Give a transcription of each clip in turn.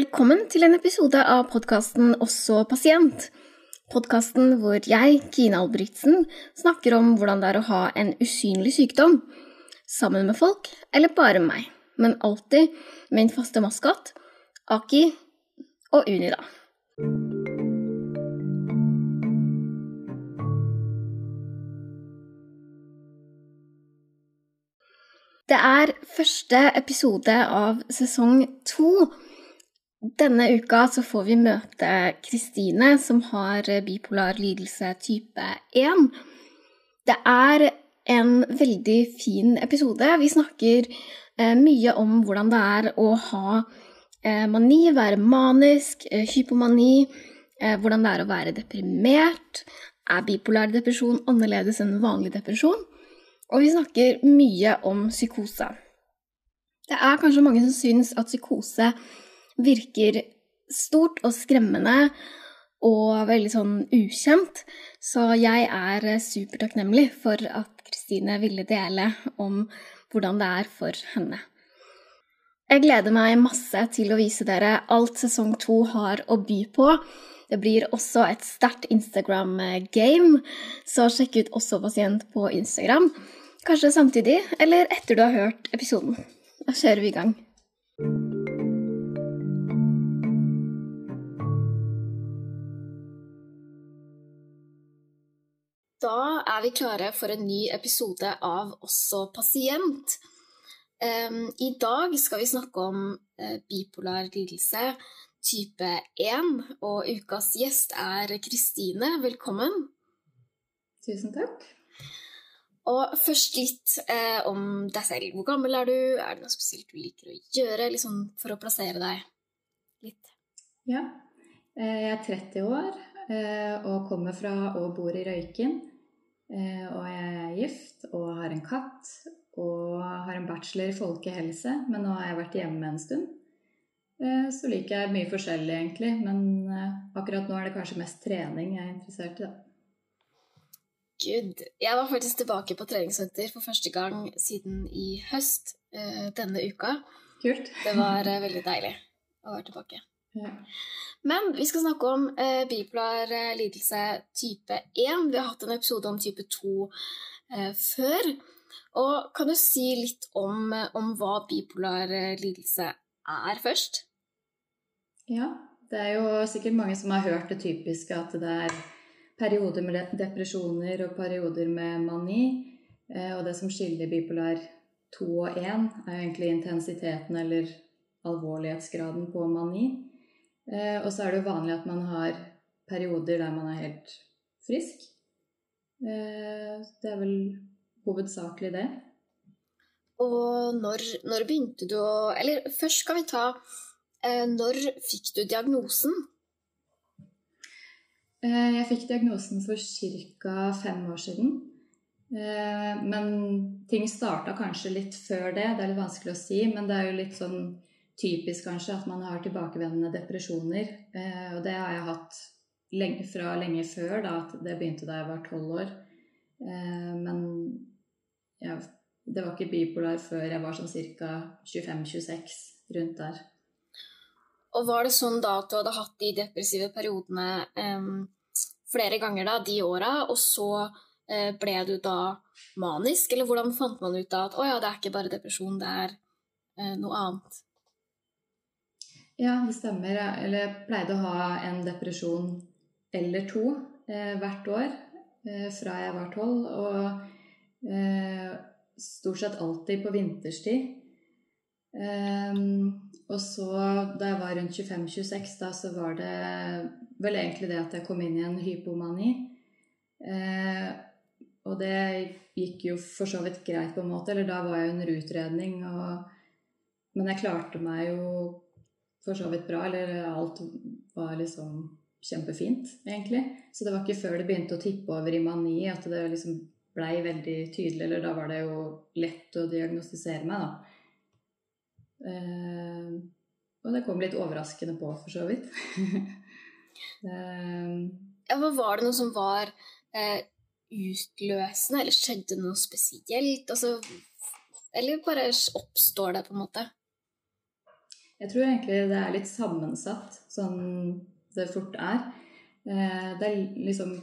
Velkommen til en episode av podkasten Også pasient. Podkasten hvor jeg, Kine Albrigtsen, snakker om hvordan det er å ha en usynlig sykdom. Sammen med folk, eller bare meg. Men alltid min faste maskot, Aki og Unida. Det er første episode av sesong to. Denne uka så får vi møte Kristine, som har bipolar lidelse type 1. Det er en veldig fin episode. Vi snakker eh, mye om hvordan det er å ha eh, mani, være manisk, eh, hypomani, eh, hvordan det er å være deprimert. Er bipolar depresjon annerledes enn vanlig depresjon? Og vi snakker mye om psykose. Det er kanskje mange som syns at psykose virker stort og skremmende og veldig sånn ukjent. Så jeg er supertakknemlig for at Kristine ville dele om hvordan det er for henne. Jeg gleder meg masse til å vise dere alt sesong to har å by på. Det blir også et sterkt Instagram-game, så sjekk ut Også pasient på Instagram. Kanskje samtidig, eller etter du har hørt episoden. Da kjører vi i gang. Da er vi klare for en ny episode av Også pasient. I dag skal vi snakke om eh, bipolar lidelse type 1, og ukas gjest er Kristine. Velkommen. Tusen takk. Og først litt eh, om deg selv. Hvor gammel er du? Er det noe spesielt du liker å gjøre, liksom for å plassere deg litt? Ja. Eh, jeg er 30 år og kommer fra og bor i Røyken. Eh, og jeg er gift og har en katt og har en bachelor i folkehelse, men nå har jeg vært hjemme en stund. Så liker jeg mye forskjellig, egentlig, men akkurat nå er det kanskje mest trening jeg er interessert i. da. Gud. Jeg var faktisk tilbake på treningssenter for første gang siden i høst denne uka. Kult. Det var veldig deilig å være tilbake. Men vi skal snakke om eh, bipolar eh, lidelse type 1. Vi har hatt en episode om type 2 eh, før. Og kan du si litt om, om hva bipolar lidelse er først? Ja, det er jo sikkert mange som har hørt det typiske at det er perioder med depresjoner og perioder med mani. Og det som skiller bipolar 2 og 1, er jo egentlig intensiteten eller alvorlighetsgraden på mani. Eh, og så er det jo vanlig at man har perioder der man er helt frisk. Eh, det er vel hovedsakelig det. Og når, når, begynte du å Eller først skal vi ta eh, Når fikk du diagnosen? Eh, jeg fikk diagnosen for ca. fem år siden. Eh, men ting starta kanskje litt før det. Det er litt vanskelig å si, men det er jo litt sånn typisk kanskje at man har tilbakevendende depresjoner. Eh, og det har jeg hatt lenge, fra lenge før, da, det begynte da jeg var tolv år. Eh, men ja, det var ikke bipolar før jeg var sånn ca. 25-26, rundt der. Og var det sånn da at du hadde hatt de depressive periodene eh, flere ganger da, de åra, og så eh, ble du da manisk? Eller hvordan fant man ut da at å ja, det er ikke bare depresjon, det er eh, noe annet? Ja, det stemmer. Eller jeg pleide å ha en depresjon eller to eh, hvert år eh, fra jeg var tolv. Og eh, stort sett alltid på vinterstid. og så da jeg var rundt 25-26, da så var det vel egentlig det at jeg kom inn i en hypomani. og det gikk jo for så vidt greit, på en måte. Eller da var jeg under utredning. Og, men jeg klarte meg jo for så vidt bra. Eller alt var liksom kjempefint, egentlig. Så det var ikke før det begynte å tippe over i mani at det liksom blei veldig tydelig. Eller da var det jo lett å diagnostisere meg, da. Eh, og det kom litt overraskende på, for så vidt. eh, ja, var det noe som var eh, utløsende, eller skjedde noe spesielt? Altså, eller bare oppstår det, på en måte? Jeg tror egentlig det er litt sammensatt, sånn det fort er. Eh, det er liksom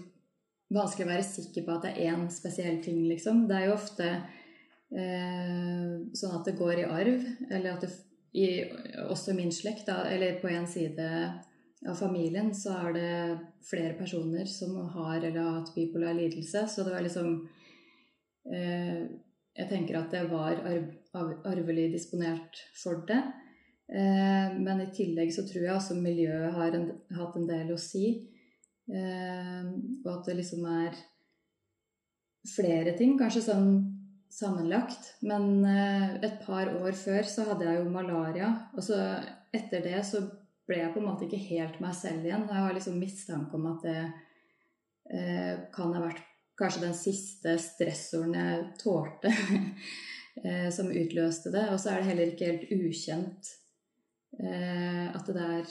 vanskelig å være sikker på at det er én spesiell ting, liksom. Det er jo ofte eh, sånn at det går i arv, eller at det i, også min slekt, da, eller på en side av familien, så er det flere personer som har eller har hatt bipolar lidelse. Så det var liksom eh, Jeg tenker at det var arv, arvelig disponert for det. Eh, men i tillegg så tror jeg også miljøet har en, hatt en del å si. Eh, og at det liksom er flere ting, kanskje sånn sammenlagt. Men eh, et par år før så hadde jeg jo malaria. Og så etter det så ble jeg på en måte ikke helt meg selv igjen. Jeg har liksom mistanke om at det kan ha vært kanskje den siste stressoren jeg tålte, som utløste det. Og så er det heller ikke helt ukjent at det er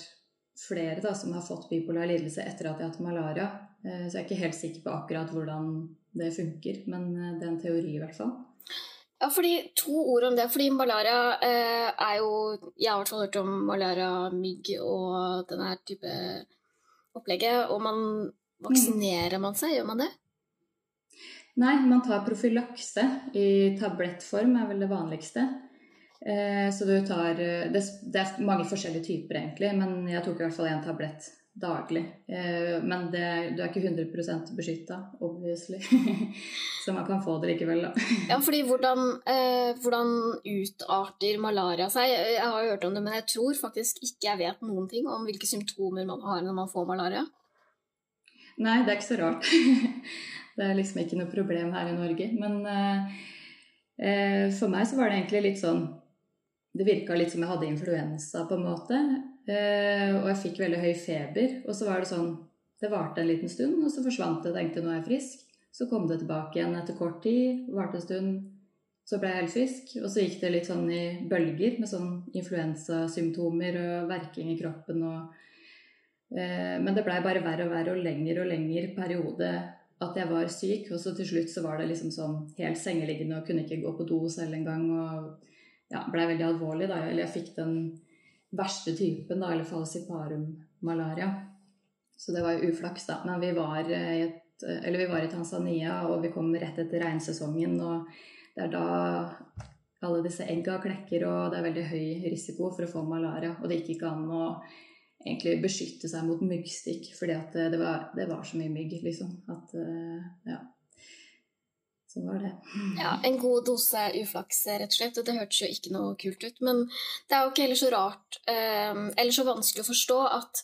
flere da, som har fått bipolar lidelse etter at de har hatt malaria. Eh, så jeg er ikke helt sikker på akkurat hvordan det funker, men eh, det er en teori i hvert fall. Ja, fordi To ord om det. fordi Malaria eh, er jo Jeg har i hvert fall hørt om malaria-mygg og denne type opplegget. Og man vaksinerer man seg, gjør man det? Nei, man tar profylakse i tablettform, er vel det vanligste. Eh, så du tar eh, Det er mange forskjellige typer, egentlig, men jeg tok i hvert fall én tablett daglig. Eh, men det, du er ikke 100% beskytta, obviously. Så man kan få det likevel, da. Ja, fordi hvordan, hvordan, utarter malaria seg? Jeg har hørt om det, men jeg tror faktisk ikke jeg vet noen ting om hvilke symptomer man har når man får malaria. Nei, det er ikke så rart. Det er liksom ikke noe problem her i Norge. Men for meg så var det egentlig litt sånn det virka litt som jeg hadde influensa, på en måte. Eh, og jeg fikk veldig høy feber. Og så var det sånn Det varte en liten stund, og så forsvant det. Tenkte nå er jeg frisk. Så kom det tilbake igjen etter kort tid. Varte en stund. Så ble jeg helt frisk. Og så gikk det litt sånn i bølger med sånn influensasymptomer og verking i kroppen og eh, Men det blei bare verre og verre og lengre og lengre periode at jeg var syk. Og så til slutt så var det liksom sånn helt sengeliggende og kunne ikke gå på do selv engang. Og ja, blei veldig alvorlig, da. Eller jeg fikk den verste typen, da, eller falciparum-malaria. Så det var jo uflaks, da. Men vi var, et, vi var i Tanzania, og vi kom rett etter regnsesongen. Og det er da alle disse egga klekker, og det er veldig høy risiko for å få malaria. Og det gikk ikke an å egentlig beskytte seg mot myggstikk, fordi det var, det var så mye mygg, liksom. At ja så var det. Ja, En god dose uflaks, rett og slett. Og det hørtes jo ikke noe kult ut. Men det er jo ikke heller så rart, eh, eller så vanskelig å forstå, at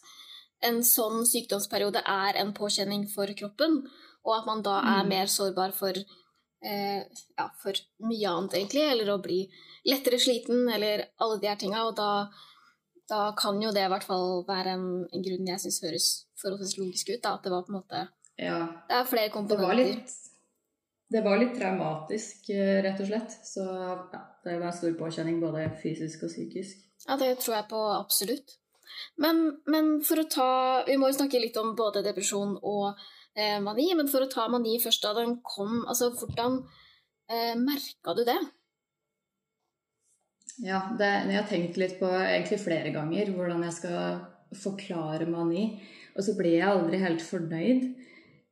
en sånn sykdomsperiode er en påkjenning for kroppen, og at man da er mm. mer sårbar for, eh, ja, for mye annet, egentlig. Eller å bli lettere sliten, eller alle de her tinga. Og da, da, kan jo det i hvert fall være en, en grunn jeg syns høres forholdsvis logisk ut. Da, at det var på en måte ja. Det er flere komponenter. Det var litt det var litt traumatisk, eh, rett og slett. Så ja, det var en stor påkjenning både fysisk og psykisk. Ja, det tror jeg på absolutt. Men, men for å ta Vi må jo snakke litt om både depresjon og eh, mani, men for å ta mani først da den kom, altså hvordan eh, merka du det? Ja, det, jeg har tenkt litt på egentlig flere ganger hvordan jeg skal forklare mani. Og så blir jeg aldri helt fornøyd.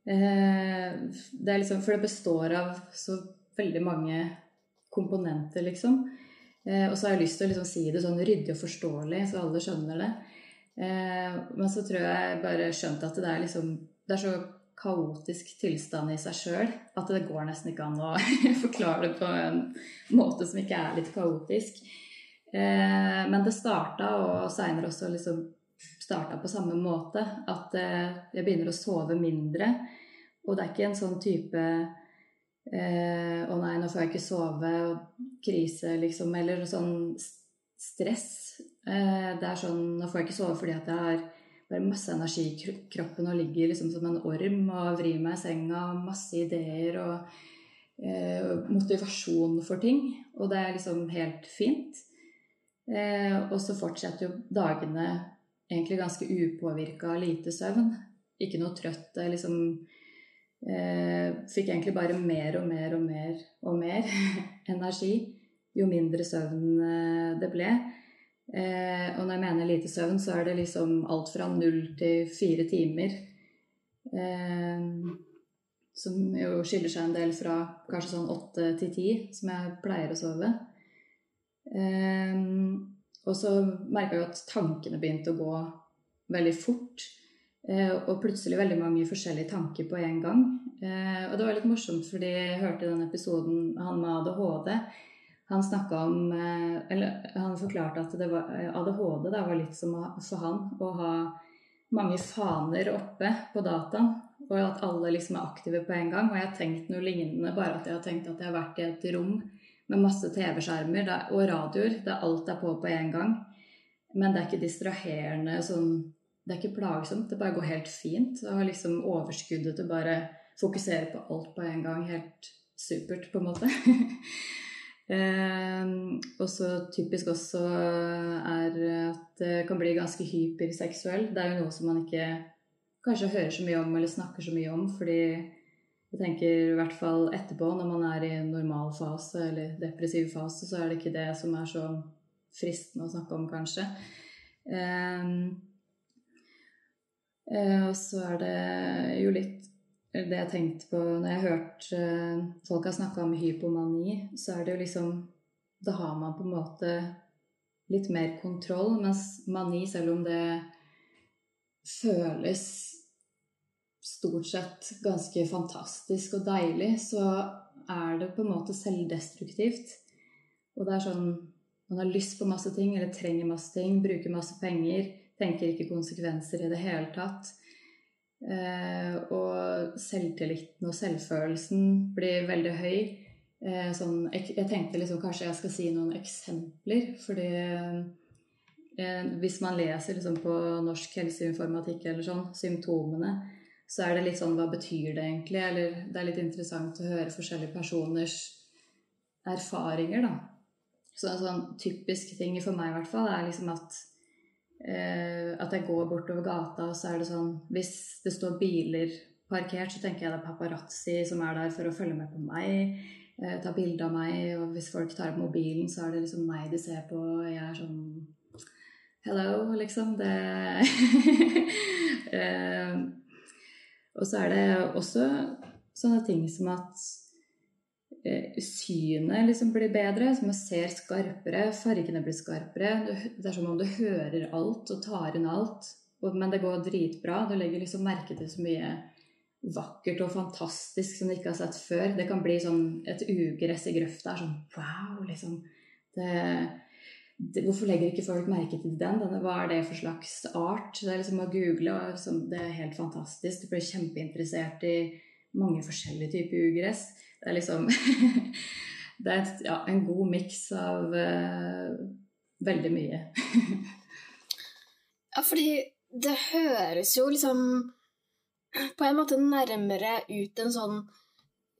Eh, det liksom, for det består av så veldig mange komponenter, liksom. Eh, og så har jeg lyst til å liksom si det sånn ryddig og forståelig, så alle skjønner det. Eh, men så tror jeg bare skjønte at det er liksom Det er så kaotisk tilstand i seg sjøl at det går nesten ikke an å forklare det på en måte som ikke er litt kaotisk. Men det starta, og seinere også liksom starta på samme måte. At eh, jeg begynner å sove mindre. Og det er ikke en sånn type eh, 'Å nei, nå får jeg ikke sove', og krise, liksom. Eller sånn stress. Eh, det er sånn 'Nå får jeg ikke sove fordi at jeg har bare masse energi i kroppen og ligger liksom som en orm og vrir meg i senga. Masse ideer og eh, motivasjon for ting. Og det er liksom helt fint. Eh, og så fortsetter jo dagene egentlig ganske upåvirka, lite søvn. Ikke noe trøtt. Jeg liksom eh, fikk egentlig bare mer og mer og mer og mer energi jo mindre søvn eh, det ble. Eh, og når jeg mener lite søvn, så er det liksom alt fra null til fire timer. Eh, som jo skiller seg en del fra kanskje sånn åtte til ti, som jeg pleier å sove. Eh, og så merka jeg at tankene begynte å gå veldig fort. Eh, og plutselig veldig mange forskjellige tanker på en gang. Eh, og det var litt morsomt, fordi jeg hørte den episoden han med ADHD han snakka om eh, Eller han forklarte at var, ADHD da, var litt som for han å ha mange faner oppe på dataen. Og at alle liksom er aktive på en gang. Og jeg har tenkt noe lignende, bare at jeg har tenkt at jeg har vært i et rom med masse TV-skjermer og radioer der alt er på på en gang. Men det er ikke distraherende sånn Det er ikke plagsomt. Det bare går helt fint. Du har liksom overskuddet til bare fokusere på alt på en gang. Helt supert, på en måte. Eh, og så typisk også er at det kan bli ganske hyperseksuell. Det er jo noe som man ikke kanskje hører så mye om eller snakker så mye om, fordi jeg tenker i hvert fall etterpå, når man er i en normal fase eller depressiv fase, så er det ikke det som er så fristende å snakke om, kanskje. Eh, eh, og så er det jo litt det jeg tenkte på når jeg har hørt uh, folk har snakka om hypomani, så er det jo liksom Da har man på en måte litt mer kontroll, mens mani, selv om det føles stort sett ganske fantastisk og deilig, så er det på en måte selvdestruktivt. Og det er sånn Man har lyst på masse ting, eller trenger masse ting, bruker masse penger, tenker ikke konsekvenser i det hele tatt. Eh, og selvtilliten og selvfølelsen blir veldig høy. Eh, sånn, jeg, jeg, tenkte liksom kanskje jeg skal si noen eksempler, fordi eh, hvis man leser liksom på norsk helseinformatikk eller sånn, symptomene, så er det litt sånn hva betyr det egentlig? Eller det er litt interessant å høre forskjellige personers erfaringer, da. Så en sånn typisk ting for meg i hvert fall er liksom at Eh, at jeg går bortover gata, og så er det sånn Hvis det står biler parkert, så tenker jeg det er paparazzi som er der for å følge med på meg. Eh, ta bilde av meg. Og hvis folk tar opp mobilen, så er det liksom meg de ser på. Og jeg er sånn Hello, liksom. Det eh, Og så er det også sånne ting som at Eh, synet liksom blir bedre, så man ser skarpere, fargene blir skarpere. Det er som om du hører alt og tar inn alt. Men det går dritbra. Du legger liksom merke til så mye vakkert og fantastisk som du ikke har sett før. Det kan bli sånn et ugress i grøfta. Sånn wow, liksom. Det, det, hvorfor legger ikke folk merke til den? Denne, hva er det for slags art? Det er liksom å google, og det er helt fantastisk. Du blir kjempeinteressert i mange forskjellige typer ugress. Det er liksom Det er ja, en god miks av uh, veldig mye. ja, fordi det høres jo liksom på en måte nærmere ut en sånn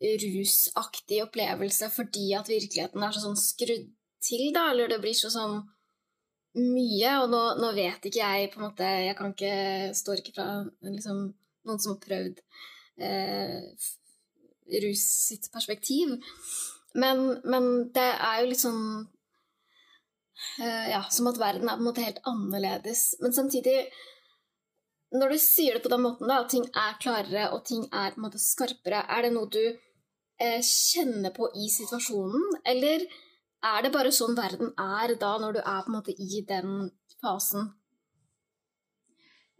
rusaktig opplevelse fordi at virkeligheten er så sånn skrudd til, da, eller det blir så sånn mye. Og nå, nå, vet ikke jeg på en måte Jeg kan ikke Står ikke fra liksom, noen som har prøvd eh, rus sitt perspektiv. Men, men, det er jo litt sånn eh, Ja, som at verden er på en måte helt annerledes. Men samtidig, når du sier det på den måten, da, at ting er klarere og ting er på en måte skarpere, er det noe du eh, kjenner på i situasjonen, eller er det bare sånn verden er da, når du er på en måte i den fasen?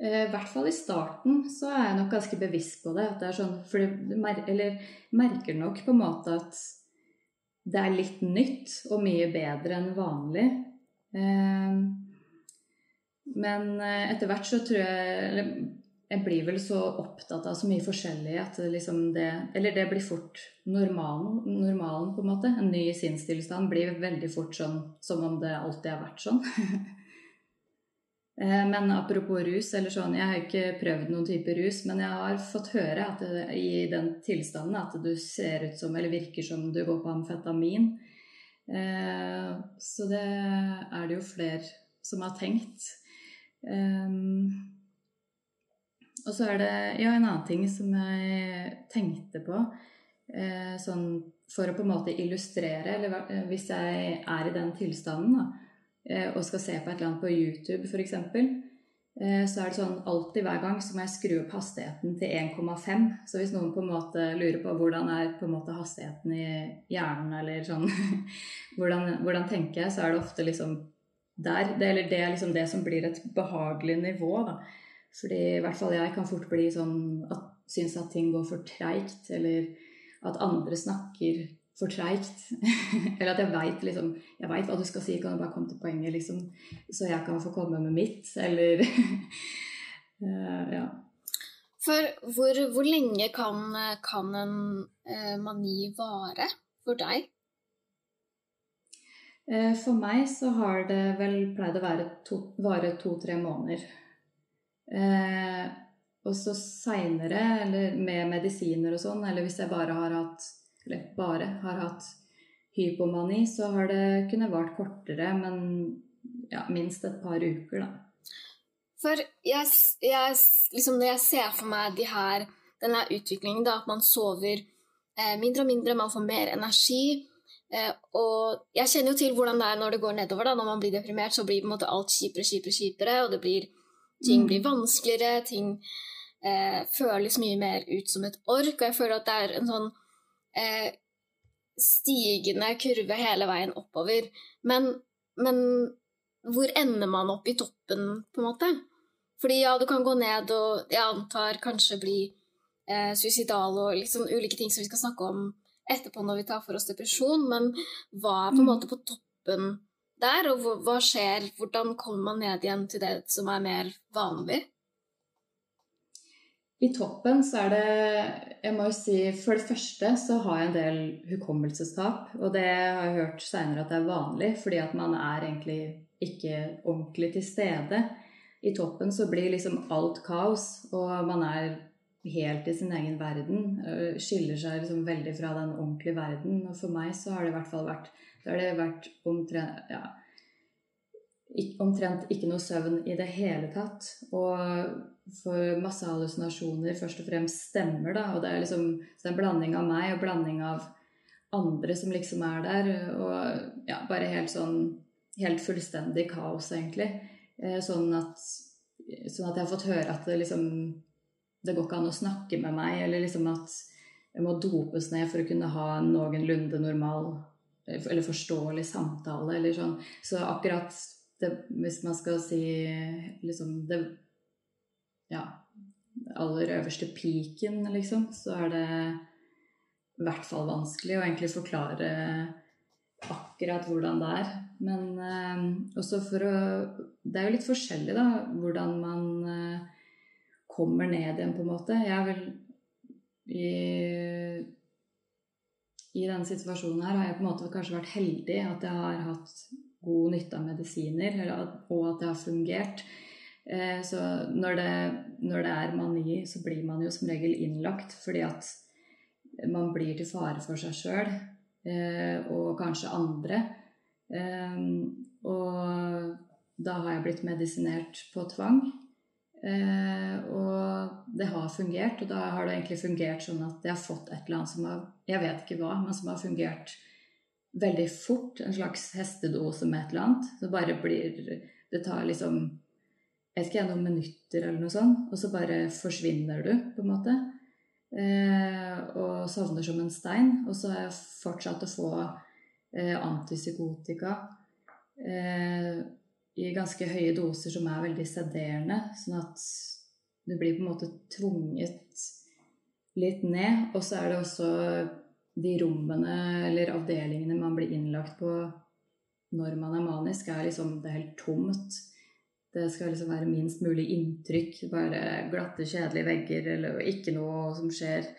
Eh, I hvert fall i starten så er jeg nok ganske bevisst på det. Det sånn, for du eller merker nok på en måte at det er litt nytt og mye bedre enn vanlig. Eh, men eh, etter hvert så tror jeg jeg blir vel så opptatt av så mye forskjellig at det liksom det Eller det blir fort normalen, normalen på en måte. En ny sinnstilstand blir veldig fort sånn som om det alltid har vært sånn. Eh, men apropos rus, eller sånn, jeg har ikke prøvd noen type rus, men jeg har fått høre at det, i den tilstanden at du ser ut som, eller virker som du går på amfetamin. Eh, så det er det jo flere som har tenkt. Eh, og så er det ja, en annen ting som jeg tenkte på, sånn for å på en måte illustrere, eller hvis jeg er i den tilstanden, da, eh, og skal se på et eller annet på YouTube f.eks., eh, så er det sånn alltid hver gang så må jeg skru opp hastigheten til 1,5. Så hvis noen på en måte lurer på hvordan er på en måte hastigheten i hjernen, eller sånn hvordan, hvordan tenker jeg, så er det ofte liksom der. Det, eller det er liksom det som blir et behagelig nivå, da. Fordi i hvert fall jeg kan fort bli sånn at synes at ting går for treigt, eller at andre snakker for treigt. eller at jeg veit liksom, jeg vet hva du skal si, kan du bare komme til poenget, liksom, så jeg kan få komme med mitt, eller uh, Ja. For hvor, hvor lenge kan, kan en uh, mani vare for deg? Uh, for meg så har det vel pleid å være to, vare to-tre måneder. Og så seinere, eller med medisiner og sånn, eller hvis jeg bare har hatt eller bare har hatt hypomani, så har det kunnet vart kortere, men ja, minst et par uker, da. For jeg, jeg, liksom når jeg ser for meg de her, denne utviklingen, da, at man sover eh, mindre og mindre, man får mer energi eh, Og jeg kjenner jo til hvordan det er når det går nedover. da, Når man blir deprimert, så blir på en måte alt kjipere, kjipere, kjipere, og det blir, ting mm. blir vanskeligere, ting eh, føles mye mer ut som et ork. Og jeg føler at det er en sånn eh, stigende kurve hele veien oppover. Men, men, hvor ender man opp i toppen, på en måte? Fordi ja, du kan gå ned og jeg antar kanskje bli eh, suicidal og liksom ulike ting som vi skal snakke om etterpå når vi tar for oss depresjon, men hva er på en mm. måte på toppen der, og hva skjer? Hvordan kommer man ned igjen til det som er mer vanlig? I toppen så er det Jeg må jo si For det første så har jeg en del hukommelsestap. Og det har jeg hørt seinere at det er vanlig, fordi at man er egentlig ikke ordentlig til stede. I toppen så blir liksom alt kaos, og man er helt i sin egen verden. Skiller seg liksom veldig fra den ordentlige verden. Og for meg så har det i hvert fall vært Da har det vært omtrent ja, omtrent ikke noe søvn i det hele tatt. Og for masse hallusinasjoner først og fremst stemmer, da. Og det er liksom det er en blanding av meg og blanding av andre som liksom er der. Og ja, bare helt sånn Helt fullstendig kaos, egentlig. Eh, sånn at, sånn at jeg har fått høre at det liksom Det går ikke an å snakke med meg, eller liksom at jeg må dopes ned for å kunne ha en noenlunde normal eller forståelig samtale, eller sånn. Så akkurat det, Hvis man skal si liksom det Ja, aller øverste peaken, liksom, så er det i hvert fall vanskelig å egentlig forklare akkurat hvordan det er. Men eh, også for å Det er jo litt forskjellig, da, hvordan man eh, kommer ned igjen, på en måte. Jeg er vel i i denne situasjonen her har jeg på en måte kanskje vært heldig at jeg har hatt god nytte av medisiner, og at det har fungert. Eh, så når det, når det, er mani, så blir man jo som regel innlagt fordi at man blir til fare for seg sjøl eh, og kanskje andre. Eh, og da har jeg blitt medisinert på tvang. Og det har fungert, og da har det egentlig fungert sånn at jeg har fått et eller annet som har Jeg vet ikke hva, men som har fungert veldig fort en slags hestedose med et eller annet. Så bare blir Det tar liksom jeg vet ikke, noen minutter eller noe sånt, og så bare forsvinner du, på en måte. Eh, og sovner som en stein. Og så har jeg fortsatt å få eh, antipsykotika eh, i ganske høye doser som er veldig sederende, sånn at du blir på en måte tvunget litt ned. Og så er det også de rommene eller avdelingene man blir innlagt på når man er manisk, er liksom Det er helt tomt. Det skal liksom være minst mulig inntrykk. Bare glatte, kjedelige vegger eller ikke noe som skjer.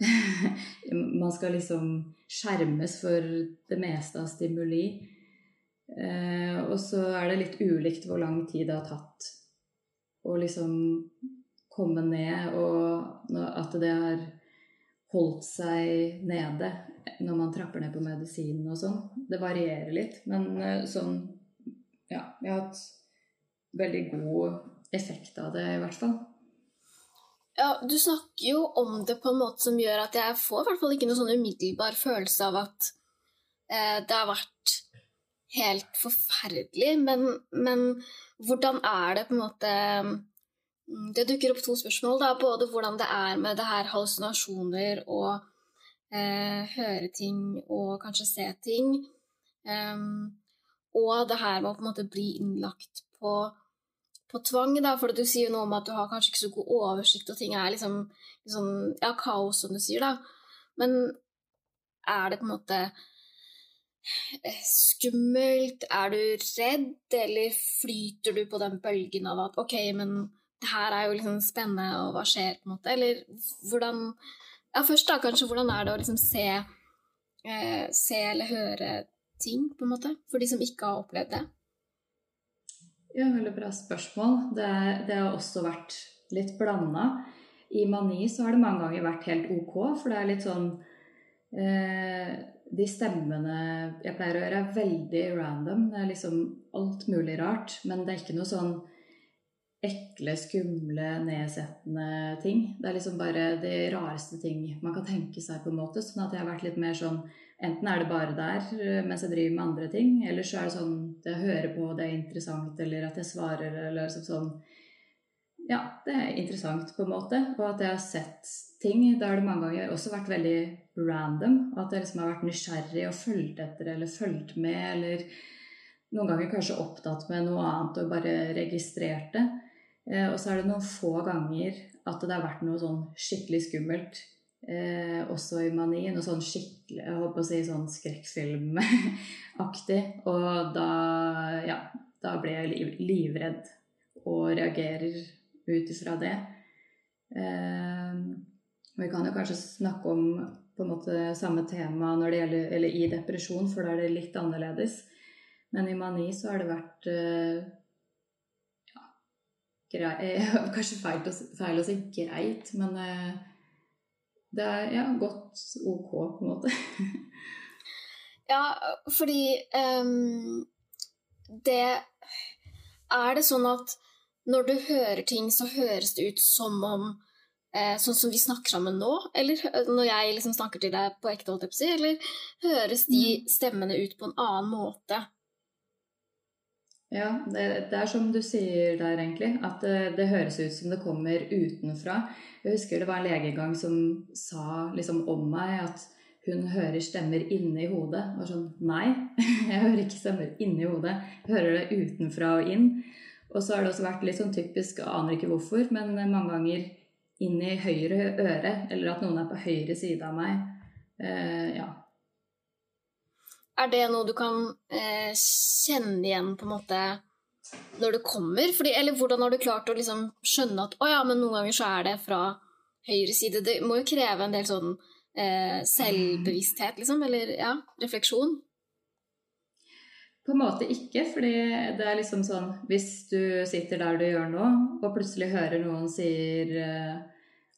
man skal liksom skjermes for det meste av stimuli. Eh, og så er det litt ulikt hvor lang tid det har tatt å liksom komme ned, og at det har holdt seg nede når man trapper ned på medisinen og sånn. Det varierer litt, men eh, sånn Ja, jeg har hatt veldig god effekt av det, i hvert fall. Ja, du snakker jo om det på en måte som gjør at jeg får i hvert fall ikke noen sånn umiddelbar følelse av at eh, det har vært helt forferdelig, men, men hvordan er det på en måte mm, Det dukker opp to spørsmål, da. Både hvordan det er med det her hallusinasjoner og eh, høre ting og kanskje se ting. Um, og det her med å på en måte bli innlagt på, på tvang, da, for du sier jo noe om at du har kanskje ikke så god oversikt, og ting er liksom, liksom ja, kaos, som du sier, da. Men er det på en måte skummelt? Er du redd, eller flyter du på den bølgen av at ok, men det her er jo liksom spennende, og hva skjer, på en måte? Eller hvordan Ja, først da, kanskje, hvordan er det å liksom se, eh, se eller høre ting, på en måte, for de som ikke har opplevd det? Ja, veldig bra spørsmål. Det, det har også vært litt blanda. I Mani så har det mange ganger vært helt ok, for det er litt sånn eh, De stemmene jeg pleier å gjøre, er veldig random. Det er liksom alt mulig rart. Men det er ikke noe sånn ekle, skumle, nedsettende ting. Det er liksom bare de rareste ting man kan tenke seg, på en måte. Sånn at jeg har vært litt mer sånn Enten er det bare der eh, mens jeg driver med andre ting, eller så er det sånn at jeg hører på, det er interessant, eller at jeg svarer, eller sånn Ja, det er interessant, på en måte. Og at jeg har sett ting. Har det mange ganger også vært veldig random. Og at jeg liksom har vært nysgjerrig og fulgt etter eller fulgt med, eller noen ganger kanskje opptatt med noe annet og bare registrert det. Eh, og så er det noen få ganger at det har vært noe sånn skikkelig skummelt Eh, også i Mani. Noe sånn skikkelig Jeg håper å si sånn skrekkfilmaktig. Og da, ja, da ble jeg livredd og reagerer ut ifra det. Eh, vi kan jo kanskje snakke om på en måte samme tema når det gjelder, eller i depresjon, for da er det litt annerledes. Men i mani så har det vært eh, ja, grei, Kanskje feil, feil, å si greit, men eh, det er ja, godt ok, på en måte. ja, fordi um, det Er det sånn at når du hører ting, så høres det ut som om eh, Sånn som vi snakker sammen nå, eller når jeg liksom snakker til deg på ekte, holdt jeg på å si, eller høres de mm. stemmene ut på en annen måte? Ja, det, det, er som du sier der, egentlig. At det, det, høres ut som det kommer utenfra. Jeg husker det var en lege en gang som sa liksom om meg at hun hører stemmer inni hodet. Og sånn Nei, jeg hører ikke stemmer inni hodet. Jeg hører det utenfra og inn. Og så har det også vært litt sånn typisk, aner ikke hvorfor, men mange ganger inn i høyre øre, eller at noen er på høyre side av meg. Eh, ja, er det noe du kan eh, kjenne igjen på en måte når det kommer? Fordi, eller hvordan har du klart å liksom skjønne at å ja, men noen ganger så er det fra høyre side? Det må jo kreve en del sånn eh, selvbevissthet, liksom, eller ja, refleksjon? På en måte ikke, fordi det er liksom sånn Hvis du sitter der du gjør nå, og plutselig hører noen sier uh,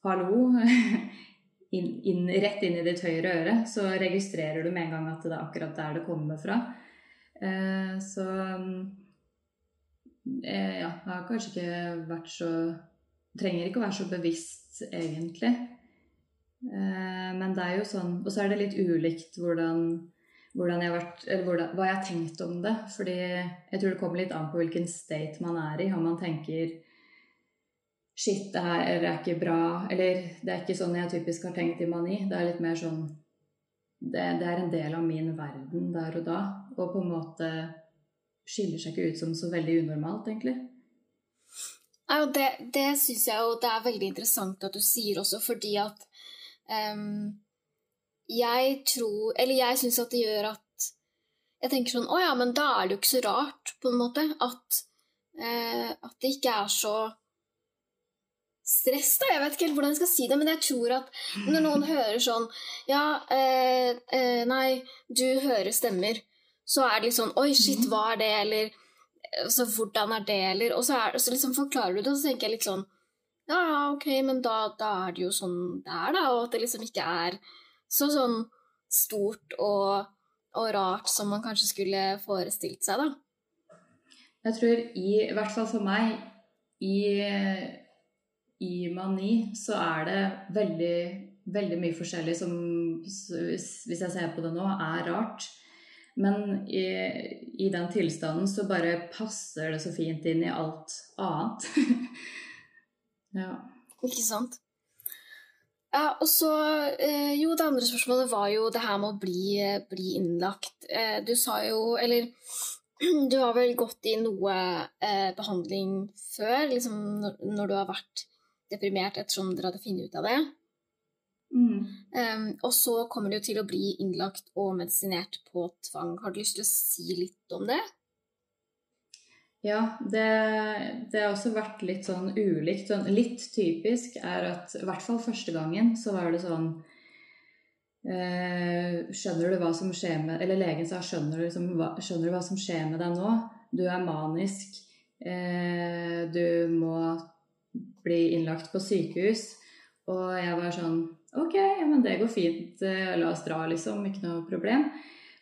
hallo inn, inn, rett inn i ditt høyre øre, så registrerer du med en gang at det er akkurat der det kommer fra. Uh, så eh, ja, jeg har kanskje ikke vært så Trenger ikke å være så bevisst, egentlig. Eh, men det er jo sånn Og så er det litt ulikt hvordan, hvordan jeg har vært, eller hvordan, hva jeg har tenkt om det. Fordi jeg tror det kommer litt an på hvilken state man er i. Om man tenker Shit, det her er ikke bra. Eller det er ikke sånn jeg typisk har tenkt i mani. Det er litt mer sånn det, det, er en del av min verden der og da. Og på en måte skiller seg ikke ut som så veldig unormalt, egentlig. Ja, det, det syns jeg jo det er veldig interessant at du sier også, fordi at um, Jeg tror Eller jeg syns at det gjør at Jeg tenker sånn Å ja, men da er det jo ikke så rart, på en måte, at, eh, at det ikke er så stress, da. Jeg vet ikke helt hvordan jeg skal si det, men jeg tror at når noen hører sånn Ja, eh, eh, nei, du hører stemmer, så er det litt sånn Oi, shit, mhm. hva er det? Eller så hvordan er det? Eller Og så, er, så liksom forklarer du det, og så tenker jeg litt sånn Ja, ja, ok, men da, da, er det jo sånn det er, da. Og at det liksom ikke er så sånn stort og, og rart som man kanskje skulle forestilt seg, da. Jeg tror i, i hvert fall for meg i i mani så er det veldig, veldig mye forskjellig som, hvis jeg ser på det nå, er rart. Men i, i, den tilstanden så bare passer det så fint inn i alt annet. ja. Ikke sant. Ja, og så eh, Jo, det andre spørsmålet var jo det her med å bli, bli innlagt. Eh, du sa jo Eller du har vel gått i noe eh, behandling før, liksom når, når, du har vært deprimert ettersom dere hadde funnet ut av det? Mm. Um, og så kommer det jo til å bli innlagt og medisinert på tvang. Har du lyst til å si litt om det? Ja, det, det har også vært litt sånn ulikt. Sånn, litt typisk er at i hvert fall første gangen så var det sånn eh, Skjønner du hva som skjer med Eller legen sa skjønner du, liksom, hva, skjønner du hva som skjer med deg nå? Du er manisk. Eh, du må bli innlagt på sykehus. Og jeg var sånn Ok, ja, men det går fint. Eh, la oss dra, liksom. Ikke noe problem.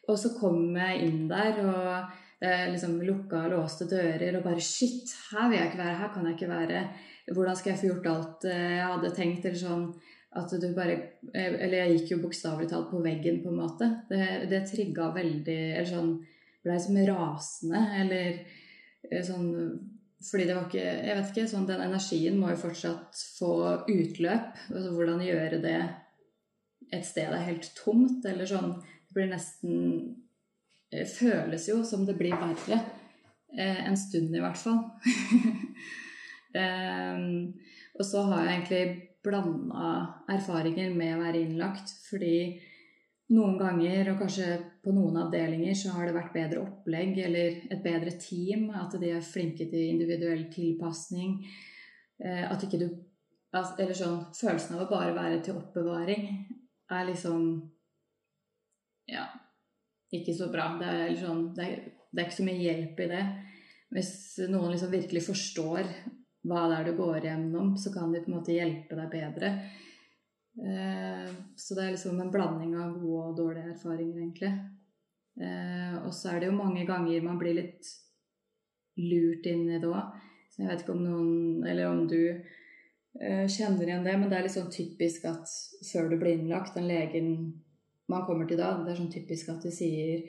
Og så kom jeg inn der, og liksom lukka låste dører, og bare Shit, her vil jeg ikke være. Her kan jeg ikke være. Hvordan skal jeg få gjort alt eh, jeg hadde tenkt? Eller sånn at du bare eh, Eller jeg gikk jo bokstavelig talt på veggen, på en måte. Det, det trigga veldig Eller sånn Blei som rasende, eller sånn fordi det var ikke Jeg vet ikke, sånn den energien må jo fortsatt få utløp. Altså hvordan gjøre det et sted er helt tomt, eller sånn Det blir nesten Føles jo som det blir verre. Eh, en stund, i hvert fall. eh, og så har jeg egentlig blanda erfaringer med å være innlagt, fordi noen ganger, og kanskje på noen avdelinger, så har det vært bedre opplegg eller et bedre team. At de er flinke til individuell tilpasning. Eh, at ikke du Eller sånn Følelsen av å bare være til oppbevaring er liksom Ja, ikke så bra. Det er, sånn, det er, det er ikke så mye hjelp i det. Hvis noen liksom virkelig forstår hva det er du går igjennom, så kan de på en måte hjelpe deg bedre. Eh, så det er liksom en blanding av gode og dårlige erfaringer, egentlig. Eh, og så er det jo mange ganger man blir litt lurt inn i det òg. Jeg vet ikke om noen, eller om du eh, kjenner igjen det, men det er litt sånn typisk at før du blir innlagt, den legen man kommer til da, det er sånn typisk at de sier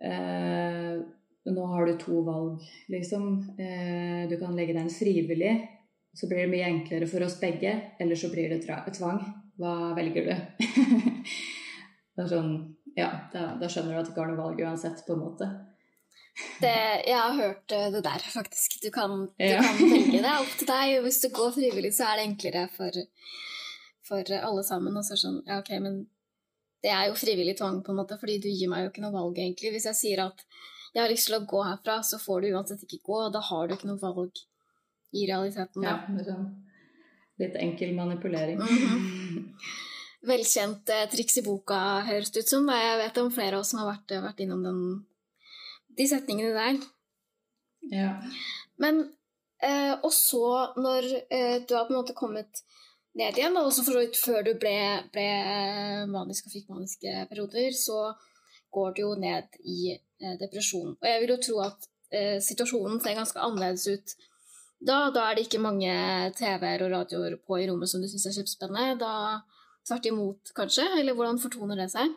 eh, nå har du to valg, liksom. Eh, du kan legge deg inn frivillig, så blir det mye enklere for oss begge. Eller så blir det tvang. Hva velger du? det er sånn Ja, da, da, skjønner du at du ikke har noe valg uansett, på en måte. Det, jeg har hørt eh, det der, faktisk. Du kan, du ja. kan velge det. opp til deg. Hvis du går frivillig, så er det enklere for, for alle sammen. Og så sånn Ja, ok, men det er jo frivillig tvang, på en måte, fordi du gir meg jo ikke noe valg, egentlig. Hvis jeg sier at jeg har lyst til å gå herfra, så får du uansett ikke gå, og da har du ikke noe valg i realiteten. Da. Ja, sånn litt enkel manipulering. Mm -hmm. Velkjent eh, triks i boka, høres det ut som. Jeg vet om flere av oss som har vært, vært innom den, de setningene der. Ja. Men eh, Og så, når eh, du har på en måte kommet ned igjen, og også for så vidt før du ble, ble manisk og fikk maniske perioder, så går du jo ned i eh, depresjon. Og jeg vil jo tro at eh, situasjonen ser ganske annerledes ut da, da er det ikke mange TV-er og radioer på i rommet som du syns er kjempespennende. Da tvert imot, kanskje? Eller hvordan fortoner det seg?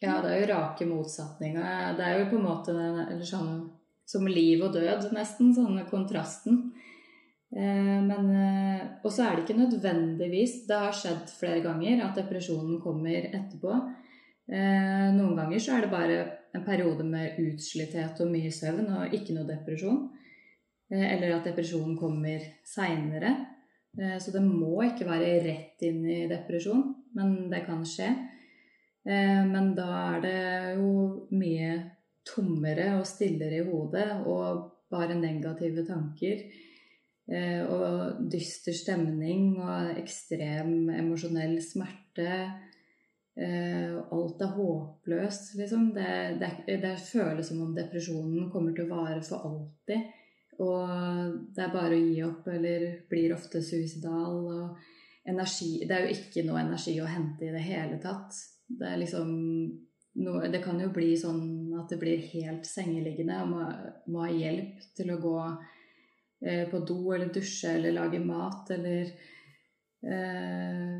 Ja, det er jo rake motsetninger. Det er jo på en måte eller sånn som liv og død, nesten. Sånn kontrasten. Eh, men eh, Og så er det ikke nødvendigvis Det har skjedd flere ganger at depresjonen kommer etterpå. Eh, noen ganger så er det bare en periode med utslitthet og mye søvn og ikke noe depresjon. Eller at depresjonen kommer seinere. Så det må ikke være rett inn i depresjon, men det kan skje. Men da er det jo mye tommere og stillere i hodet og bare negative tanker. Og dyster stemning og ekstrem emosjonell smerte. Alt er håpløst, liksom. Det, det, det føles som om depresjonen kommer til å vare for alltid. Og det er bare å gi opp, eller blir ofte suicidal. Og energi Det er jo ikke noe energi å hente i det hele tatt. Det er liksom noe, Det kan jo bli sånn at det blir helt sengeliggende og må, må ha hjelp til å gå eh, på do eller dusje eller lage mat eller eh,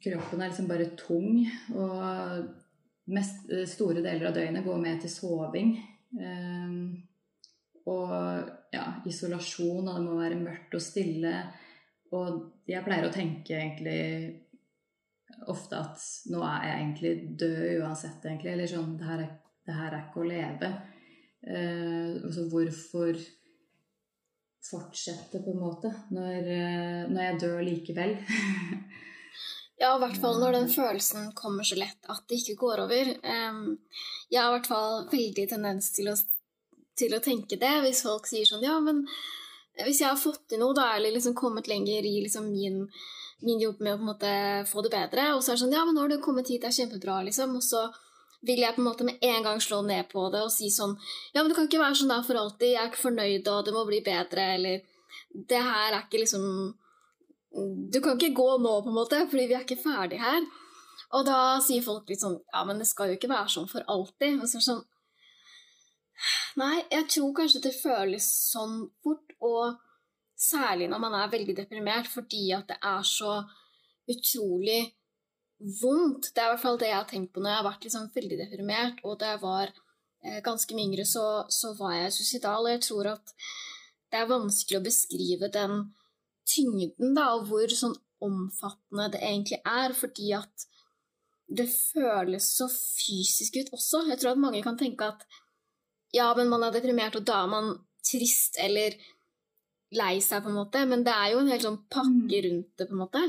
Kroppen er liksom bare tung. Og mest, store deler av døgnet går med til soving. Eh, og ja, isolasjon, og det må være mørkt og stille. Og jeg pleier å tenke egentlig ofte at nå er jeg egentlig død uansett, egentlig. Eller sånn Det her er, det her er ikke å leve. Eh, altså hvorfor fortsette, på en måte, når, uh, når jeg dør likevel? ja, i hvert fall når den følelsen kommer så lett at det ikke går over. Jeg har i hvert fall veldig tendens til å, til å tenke det hvis folk sier sånn Ja, men hvis jeg har fått til noe, da, eller liksom kommet lenger i liksom min min jobb med å få det bedre. Og så er det sånn Ja, men nå har du kommet hit, det er kjempebra, liksom. Og så vil jeg på en måte med en gang slå ned på det og si sånn Ja, men det kan ikke være sånn der for alltid. Jeg er ikke fornøyd, og det må bli bedre, eller Det her er ikke liksom Du kan ikke gå nå, på en måte, fordi vi er ikke ferdig her. Og da sier folk litt sånn Ja, men det skal jo ikke være sånn for alltid. Og så er det sånn Nei, jeg tror kanskje det føles sånn fort, og Særlig når man er veldig deprimert, fordi at det er så utrolig vondt. Det er i hvert fall det jeg har tenkt på når jeg har vært liksom veldig deprimert. Og da jeg var eh, ganske mye yngre, så, så, var jeg suicidal. Og jeg tror at det er vanskelig å beskrive den tyngden, da, og hvor sånn omfattende det egentlig er. Fordi at det føles så fysisk ut også. Jeg tror at mange kan tenke at ja, men man er deprimert, og da er man trist, eller lei seg, på en måte, men det er jo en hel sånn pakke mm. rundt det, på en måte.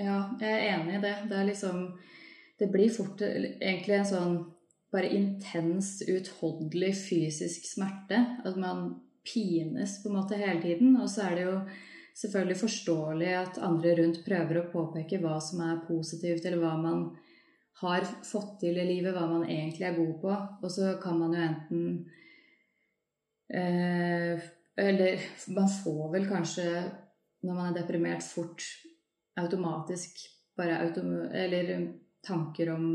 Ja, jeg er enig i det. Det er liksom Det blir fort egentlig en sånn bare intens, utholdelig fysisk smerte. At man pines på en måte hele tiden. Og så er det jo selvfølgelig forståelig at andre rundt prøver å påpeke hva som er positivt, eller hva man har fått til i livet, hva man egentlig er god på. Og så kan man jo enten Eh, eller man får vel kanskje, når man er deprimert, fort automatisk bare autom eller tanker om,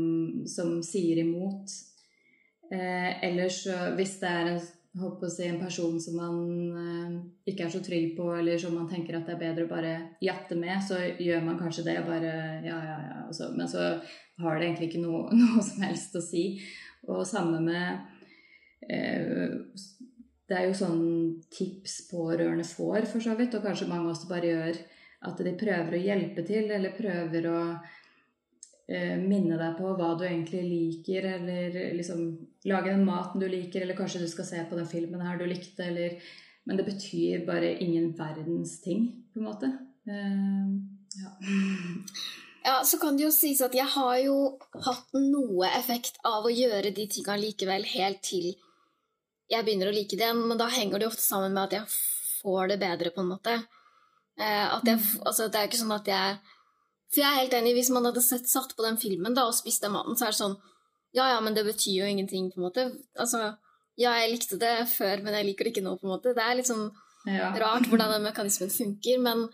som sier imot. Eh, ellers, hvis det er en, si, en person som man eh, ikke er så trygg på, eller som man tenker at det er bedre å bare jatte med, så gjør man kanskje det. bare, ja, ja, ja, så, Men så har det egentlig ikke noe, noe som helst å si. Og samme med eh, det er jo sånn tips pårørende får, for så vidt, og kanskje mange også bare gjør at de prøver å hjelpe til, eller prøver å eh, minne deg på hva du egentlig liker, eller liksom lage den maten du liker, eller kanskje du skal se på den filmen her du likte, eller Men det betyr bare ingen verdens ting, på en måte. Eh, ja. Ja, så kan det jo sies at jeg har jo hatt noe effekt av å gjøre de tinga likevel helt til jeg begynner å like det, men da henger det ofte sammen med at jeg får det bedre, på en måte. Eh, at jeg, altså, det er ikke sånn at jeg For jeg er helt enig, hvis man hadde sett, satt på den filmen da, og spist den maten, så er det sånn Ja, ja, men det betyr jo ingenting, på en måte. Altså, ja, jeg likte det før, men jeg liker det ikke nå, på en måte. Det er litt sånn ja. rart hvordan den mekanismen funker, men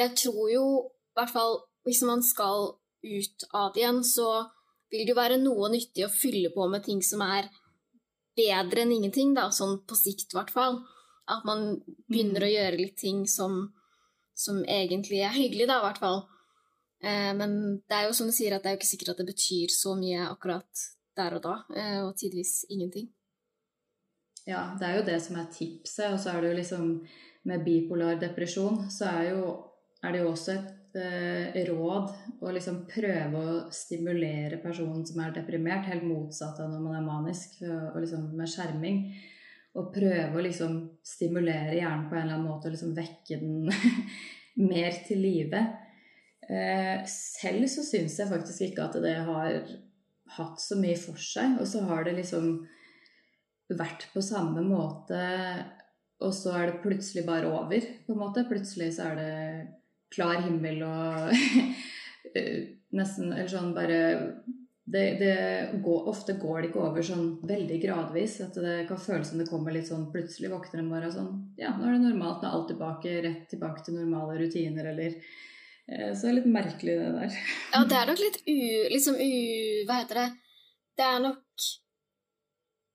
jeg tror jo, i hvert fall hvis man skal ut av det igjen, så vil det jo være noe nyttig å fylle på med ting som er bedre enn ingenting, da, sånn på sikt i hvert fall. At man begynner å mm. gjøre litt ting som, som egentlig er hyggelig, da, i hvert fall. Eh, men det er jo som du sier, at det er jo ikke sikkert at det betyr så mye akkurat der og da, eh, og tidvis ingenting. Ja, det er jo det som er tipset, og så er det jo liksom med bipolar depresjon, så er, jo, er det jo også et eh, råd å liksom prøve å stimulere personen som er deprimert, helt motsatt av når man er manisk, og liksom med skjerming. Og prøve å liksom stimulere hjernen på en eller annen måte og liksom vekke den mer til live. Eh, selv så syns jeg faktisk ikke at det har hatt så mye for seg. Og så har det liksom vært på samme måte, og så er det plutselig bare over, på en måte. Plutselig så er det klar himmel og eh, nesten Eller sånn bare det, det går, Ofte går det ikke over sånn veldig gradvis. At det kan føles som det kommer litt sånn plutselig. Våkner en bare sånn Ja, nå er det normalt. Nå er alt tilbake. Rett tilbake til normale rutiner, eller eh, Så det er litt merkelig, det der. Ja, det er nok litt u... Liksom u... Hva heter det? Det er nok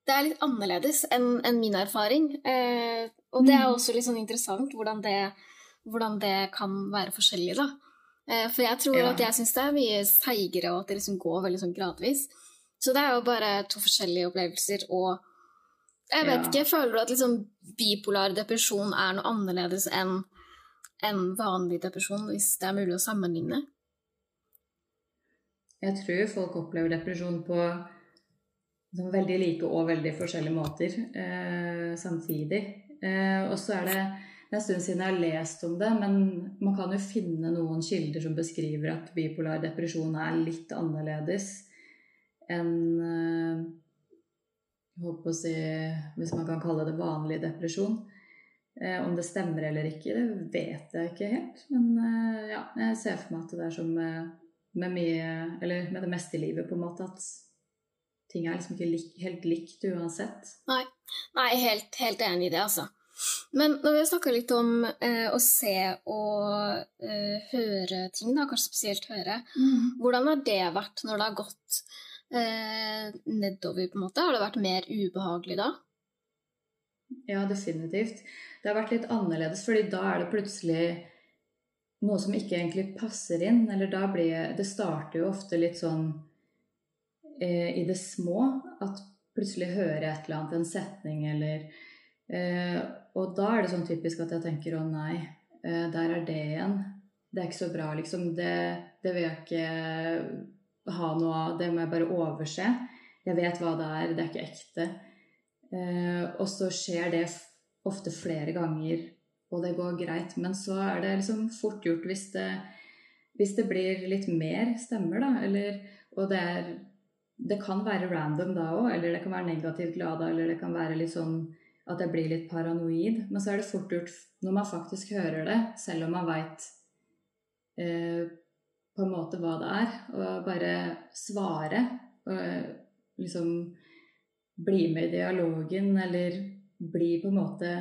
Det er litt annerledes enn en min erfaring. Eh, og det er mm. også litt sånn interessant hvordan det hvordan det kan være forskjellig, da. Eh, For jeg tror Ja. at jeg syns det er mye seigere, og at det liksom går veldig sånn gradvis. Så det er jo bare to forskjellige opplevelser, og jeg vet Ja. ikke, føler du at liksom bipolar depresjon er noe annerledes enn en vanlig depresjon, hvis det er mulig å sammenligne? Jeg tror folk opplever depresjon på sånn veldig like og veldig forskjellige måter eh, samtidig. Eh, og så er det en stund siden jeg har lest om det, men man kan jo finne noen kilder som beskriver at bipolar depresjon er litt annerledes enn eh, jeg håper å si, Hvis man kan kalle det vanlig depresjon. Eh, om det stemmer eller ikke, det vet jeg ikke helt. Men eh, ja, jeg ser for meg at det er som med, mye Eller med det meste i livet, på en måte, at ting er liksom ikke helt likt uansett. Nei, helt, helt enig i det, altså. Men når vi har snakka litt om eh, å se og eh, høre ting, da, kanskje spesielt høre, hvordan har det vært når det har gått eh, nedover, på en måte? Har det vært mer ubehagelig da? Ja, definitivt. Det har vært litt annerledes, fordi da er det plutselig noe som ikke egentlig passer inn. Eller da blir Det starter jo ofte litt sånn eh, i det små. At plutselig hører jeg et eller annet, en setning eller eh, Og da er det sånn typisk at jeg tenker å nei, eh, der er det igjen. Det er ikke så bra, liksom. Det, det vil jeg ikke ha noe av. Det må jeg bare overse. Jeg vet hva det er. Det er ikke ekte. Eh, og så skjer det ofte flere ganger, og det går greit. Men så er det liksom fort gjort hvis det, hvis det blir litt mer stemmer, da. Eller, og det er Det kan være random da òg, eller det kan være negativt glada, eller det kan være litt sånn at jeg blir litt paranoid. Men så er det fort gjort når man faktisk hører det, selv om man veit eh, på en måte hva det er, å bare svare. Og liksom bli med i dialogen, eller bli på en måte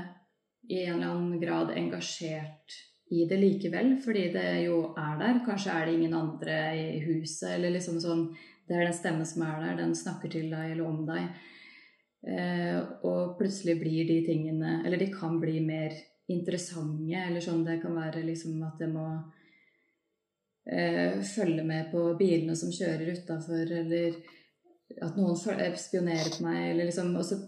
i en eller annen grad engasjert i det likevel, fordi det jo er der. Kanskje er det ingen andre i huset, eller liksom sånn Det er den stemmen som er der, den snakker til deg eller om deg. Eh, og plutselig blir de tingene Eller de kan bli mer interessante, eller sånn det kan være liksom at jeg må eh, følge med på bilene som kjører utafor, eller at noen eh, spionerer på meg, eller liksom Og så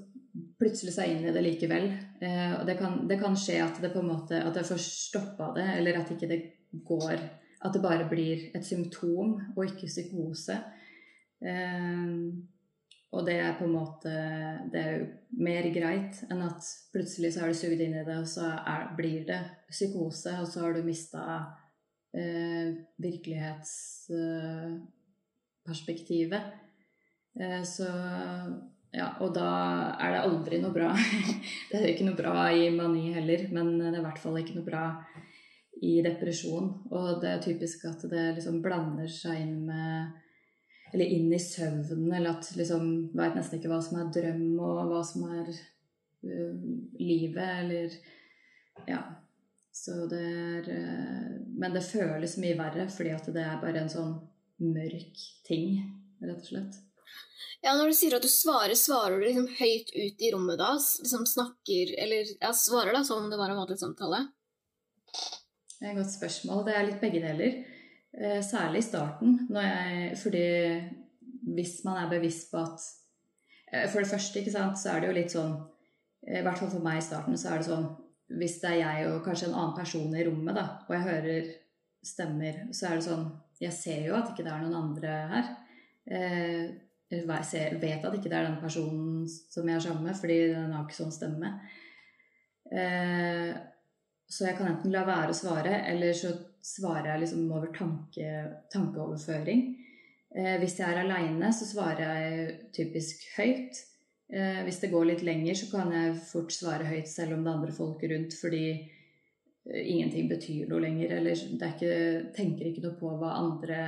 plutselig så er inn i det likevel. Eh, og det kan, det kan skje at det på en måte At jeg får stoppa det, eller at ikke det går At det bare blir et symptom og ikke psykose. Eh, og det er på en måte Det er jo mer greit enn at plutselig så er du sugd inn i det, og så er, blir det psykose, og så har du mista eh, virkelighetsperspektivet. Eh, så ja, og da er det aldri noe bra. det er jo ikke noe bra i mani heller, men det er i hvert fall ikke noe bra i depresjon. Og det er typisk at det liksom blander seg inn med Eller inn i søvnen, eller at liksom Veit nesten ikke hva som er drøm, og hva som er uh, livet, eller Ja. Så det er uh, Men det føles mye verre, fordi at det er bare en sånn mørk ting, rett og slett. Ja, når du sier at du svarer, svarer du liksom høyt ut i rommet da? Liksom snakker Eller ja, svarer da som om det var en vanlig samtale? Det er et godt spørsmål. Det er litt begge deler. Eh, særlig i starten. Jeg, fordi hvis man er bevisst på at eh, For det første, ikke sant, så er det jo litt sånn eh, I hvert fall for meg i starten så er det sånn Hvis det er jeg og kanskje en annen person i rommet, da, og jeg hører stemmer, så er det sånn Jeg ser jo at ikke det er noen andre her. Jeg vet at ikke det er den personen som jeg er sammen med, fordi den har ikke sånn stemme. Så jeg kan enten la være å svare, eller så svarer jeg liksom over tanke, tankeoverføring. Eh, hvis jeg er aleine, så svarer jeg typisk høyt. Eh, hvis det går litt lenger, så kan jeg fort svare høyt selv om det er andre folk rundt, fordi eh, ingenting betyr noe lenger. Eller er ikke, tenker ikke noe på hva andre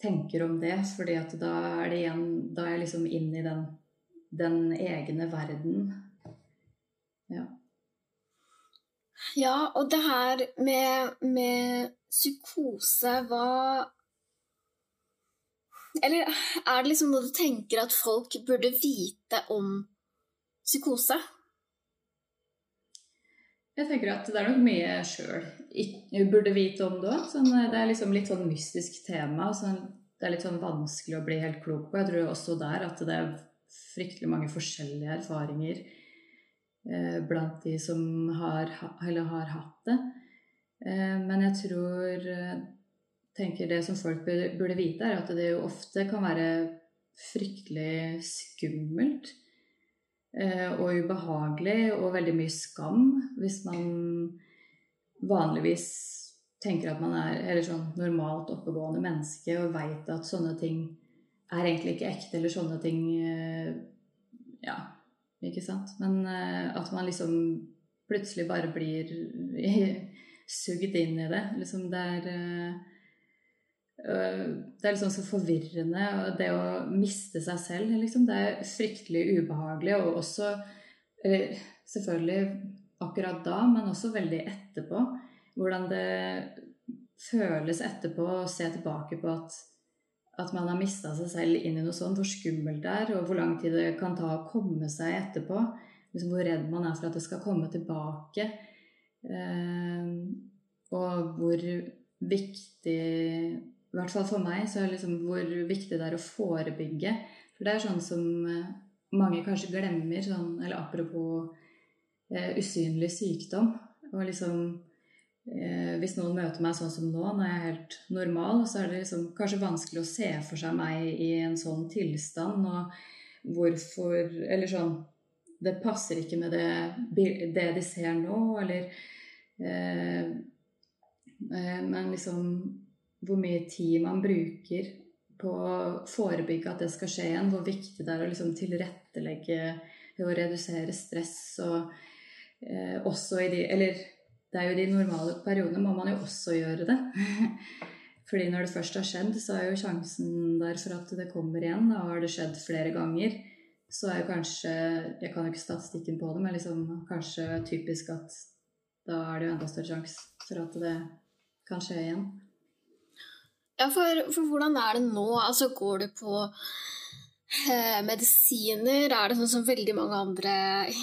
tenker om det, fordi da er det igjen Da er jeg liksom inn i den, den egne verden. Ja. Ja, og det her med, med psykose, hva Eller er det liksom noe du tenker at folk burde vite om psykose? Jeg tenker at det er nok mye jeg sjøl burde vite om det òg. Sånn, det er liksom litt sånn mystisk tema. Sånn, det er litt sånn vanskelig å bli helt klok på. Jeg tror også der at det er fryktelig mange forskjellige erfaringer eh, blant de som har, eller har hatt det. Eh, men jeg tror eh, tenker Det som folk burde, vite, er at det jo ofte kan være fryktelig skummelt Eh, og ubehagelig og veldig mye skam hvis man vanligvis tenker at man er eller sånn normalt oppegående menneske og veit at sånne ting er egentlig ikke ekte, eller sånne ting eh, Ja, ikke sant? Men eh, at man liksom plutselig bare blir sugd inn i det. Liksom det er Øh, det er liksom så forvirrende. Det å miste seg selv, liksom, det er fryktelig ubehagelig. Og også selvfølgelig akkurat da, men også veldig etterpå. Hvordan det føles etterpå å se tilbake på at, at man har mista seg selv inn i noe sånt. Hvor skummelt det er, og hvor lang tid det kan ta å komme seg etterpå. Liksom hvor redd man er for at det skal komme tilbake. Eh, og hvor viktig i hvert fall for meg, så er liksom hvor viktig det er å forebygge. For det er sånn som eh, mange kanskje glemmer, sånn, eller apropos eh, usynlig sykdom. Og liksom eh, Hvis noen møter meg sånn som nå, når jeg er helt normal, så er det liksom kanskje vanskelig å se for seg meg i en sånn tilstand. Og hvorfor Eller sånn Det passer ikke med det, det de ser nå, eller eh, eh Men liksom hvor mye tid man bruker på å forebygge at det skal skje igjen. Hvor viktig det er å liksom tilrettelegge å redusere stress. Og eh, også i de Eller det er jo de normale periodene må man jo også gjøre det. Fordi når det først har skjedd, så er jo sjansen der for at det kommer igjen. Da har det skjedd flere ganger. Så er jo kanskje Jeg kan jo ikke statistikken på det, men liksom kanskje typisk at da er det jo enda større sjanse for at det kan skje igjen. Ja, for, for, hvordan er det nå? Altså, går du på eh, medisiner? Er det sånn som veldig mange andre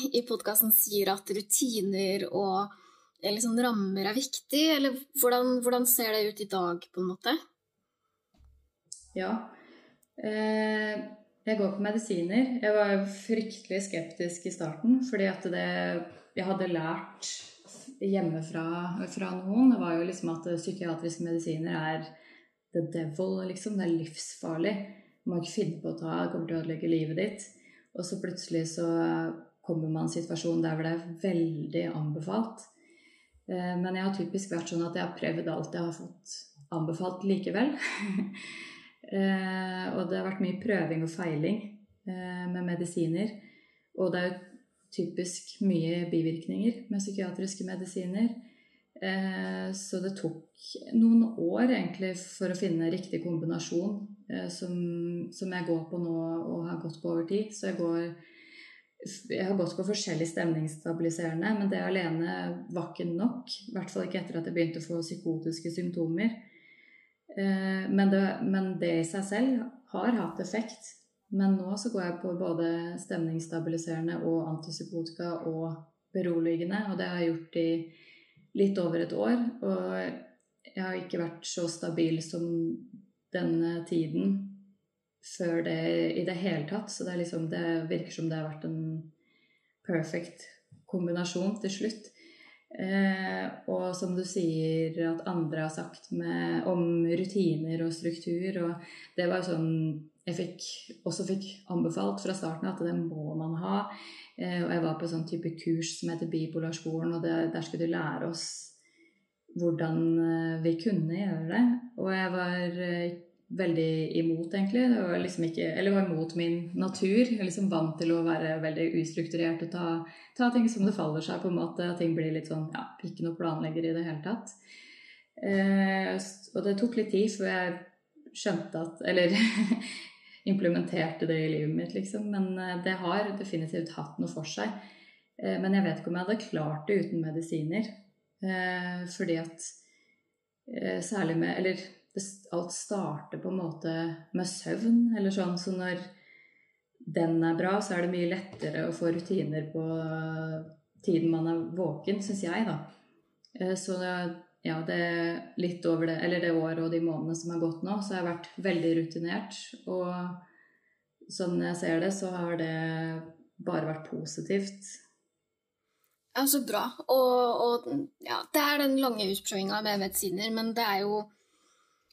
i podkasten sier, at rutiner og liksom, rammer er viktig? Eller hvordan, hvordan, ser det ut i dag, på en måte? Ja. Eh, jeg går på medisiner. Jeg var fryktelig skeptisk i starten, fordi at det jeg hadde lært hjemmefra fra noen, var jo liksom at psykiatriske medisiner er the devil, liksom. Det er livsfarlig. Du må ikke finne på å ta, det kommer til å ødelegge livet ditt. Og så plutselig så kommer man i en situasjon der hvor det er veldig anbefalt. Eh, men jeg har typisk vært sånn at jeg har prøvd alt jeg har fått anbefalt likevel. Eh, og det har vært mye prøving og feiling eh, med medisiner. Og det er jo typisk mye bivirkninger med psykiatriske medisiner. Så det tok noen år egentlig for å finne riktig kombinasjon som, som, jeg går på nå og har gått på over tid. Så jeg går jeg har gått på forskjellig stemningsstabiliserende, men det alene var ikke nok. I hvert fall ikke etter at jeg begynte å få psykotiske symptomer. Eh, men det, men det i seg selv har hatt effekt. Men nå så går jeg på både stemningsstabiliserende og antipsykotika og beroligende, og det har jeg gjort i litt over et år. Og jeg har ikke vært så stabil som denne tiden før det i det hele tatt. Så det, liksom, det virker som det har vært en perfect kombinasjon til slutt. Eh, og som du sier at andre har sagt med, om rutiner og struktur, og det var jo sånn jeg fikk, også fikk anbefalt fra starten at det må man ha. Eh, og jeg var på en sånn type kurs som heter Bipolarskolen, og det, der skulle de lære oss hvordan eh, vi kunne gjøre det. Og jeg var eh, veldig imot, egentlig. Det var liksom ikke, eller var imot min natur. Jeg liksom vant til å være veldig ustrukturert og ta, ta, ting som det faller seg, på en måte. At ting blir litt sånn ja, ikke noe planlegger i det hele tatt. Eh, og det tok litt tid før jeg skjønte at Eller implementerte det i livet mitt, liksom. Men eh, det har definitivt hatt noe for seg. Eh, men jeg vet ikke om jeg hadde klart det uten medisiner. Eh, fordi at særlig med Eller alt starter på en måte med søvn, eller sånn. Så når den er bra, så er det mye lettere å få rutiner på tiden man er våken, syns jeg, da. Eh, så ja, det litt over det, eller det året og de månedene som har gått nå, så har jeg vært veldig rutinert. Og sånn jeg ser det, så har det bare vært positivt. Ja, så bra. Og, og ja, det er den lange utprøvinga med medisiner, men det er jo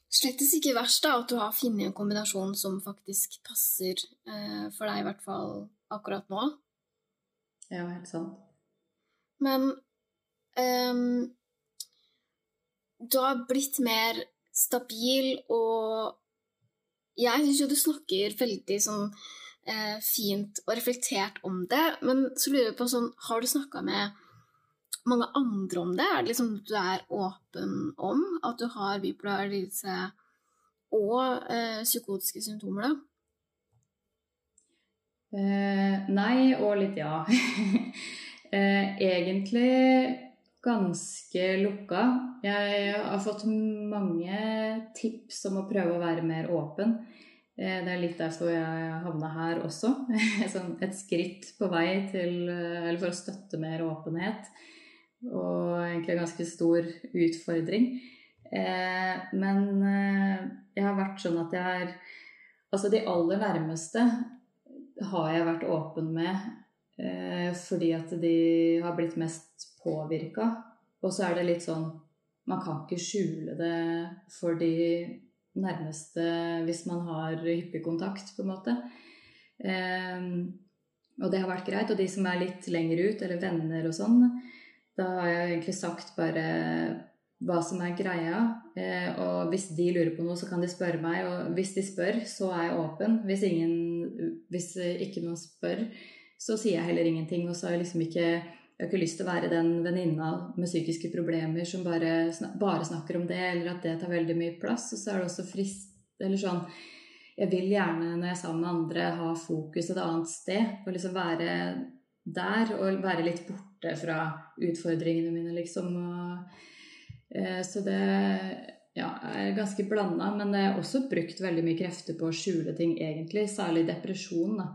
slett ikke verst da, at du har funnet en kombinasjon som faktisk passer eh, for deg, i hvert fall akkurat nå. Ja, helt sant. Men um, du har blitt mer stabil, og jeg syns jo du snakker veldig sånn eh, fint og reflektert om det, men så lurer jeg på sånn Har du snakka med mange andre om det? Er det liksom du er åpen om at du har bipolar lidelse og eh, psykotiske symptomer, da? Eh, nei og litt ja. eh, egentlig ganske lukka. Jeg har fått mange tips om å prøve å være mer åpen. Eh, det er litt derfor jeg havna her også. Sånn et skritt på vei til Eller for å støtte mer åpenhet. Og egentlig en ganske stor utfordring. Eh, men eh, jeg har vært sånn at jeg er Altså de aller nærmeste har jeg vært åpen med fordi at de har blitt mest påvirka. Og så er det litt sånn Man kan ikke skjule det for de nærmeste hvis man har hyppig kontakt, på en måte. Um, og det har vært greit. Og de som er litt lenger ut, eller venner og sånn, da har jeg egentlig sagt bare hva som er greia. Eh, og hvis de lurer på noe, så kan de spørre meg. Og hvis de spør, så er jeg åpen. Hvis, ingen, hvis ikke noen spør, så sier jeg heller ingenting. Og så har jeg liksom ikke jeg har ikke lyst til å være den venninna med psykiske problemer som bare, bare, snakker om det, eller at det tar veldig mye plass. Og så er det også frist Eller sånn Jeg vil gjerne, når jeg er sammen med andre, ha fokus et annet sted. Og liksom være der, og være litt borte fra utfordringene mine, liksom. Og, eh, så det ja, er ganske blanda, men jeg har også brukt veldig mye krefter på å skjule ting, egentlig. Særlig depresjon. da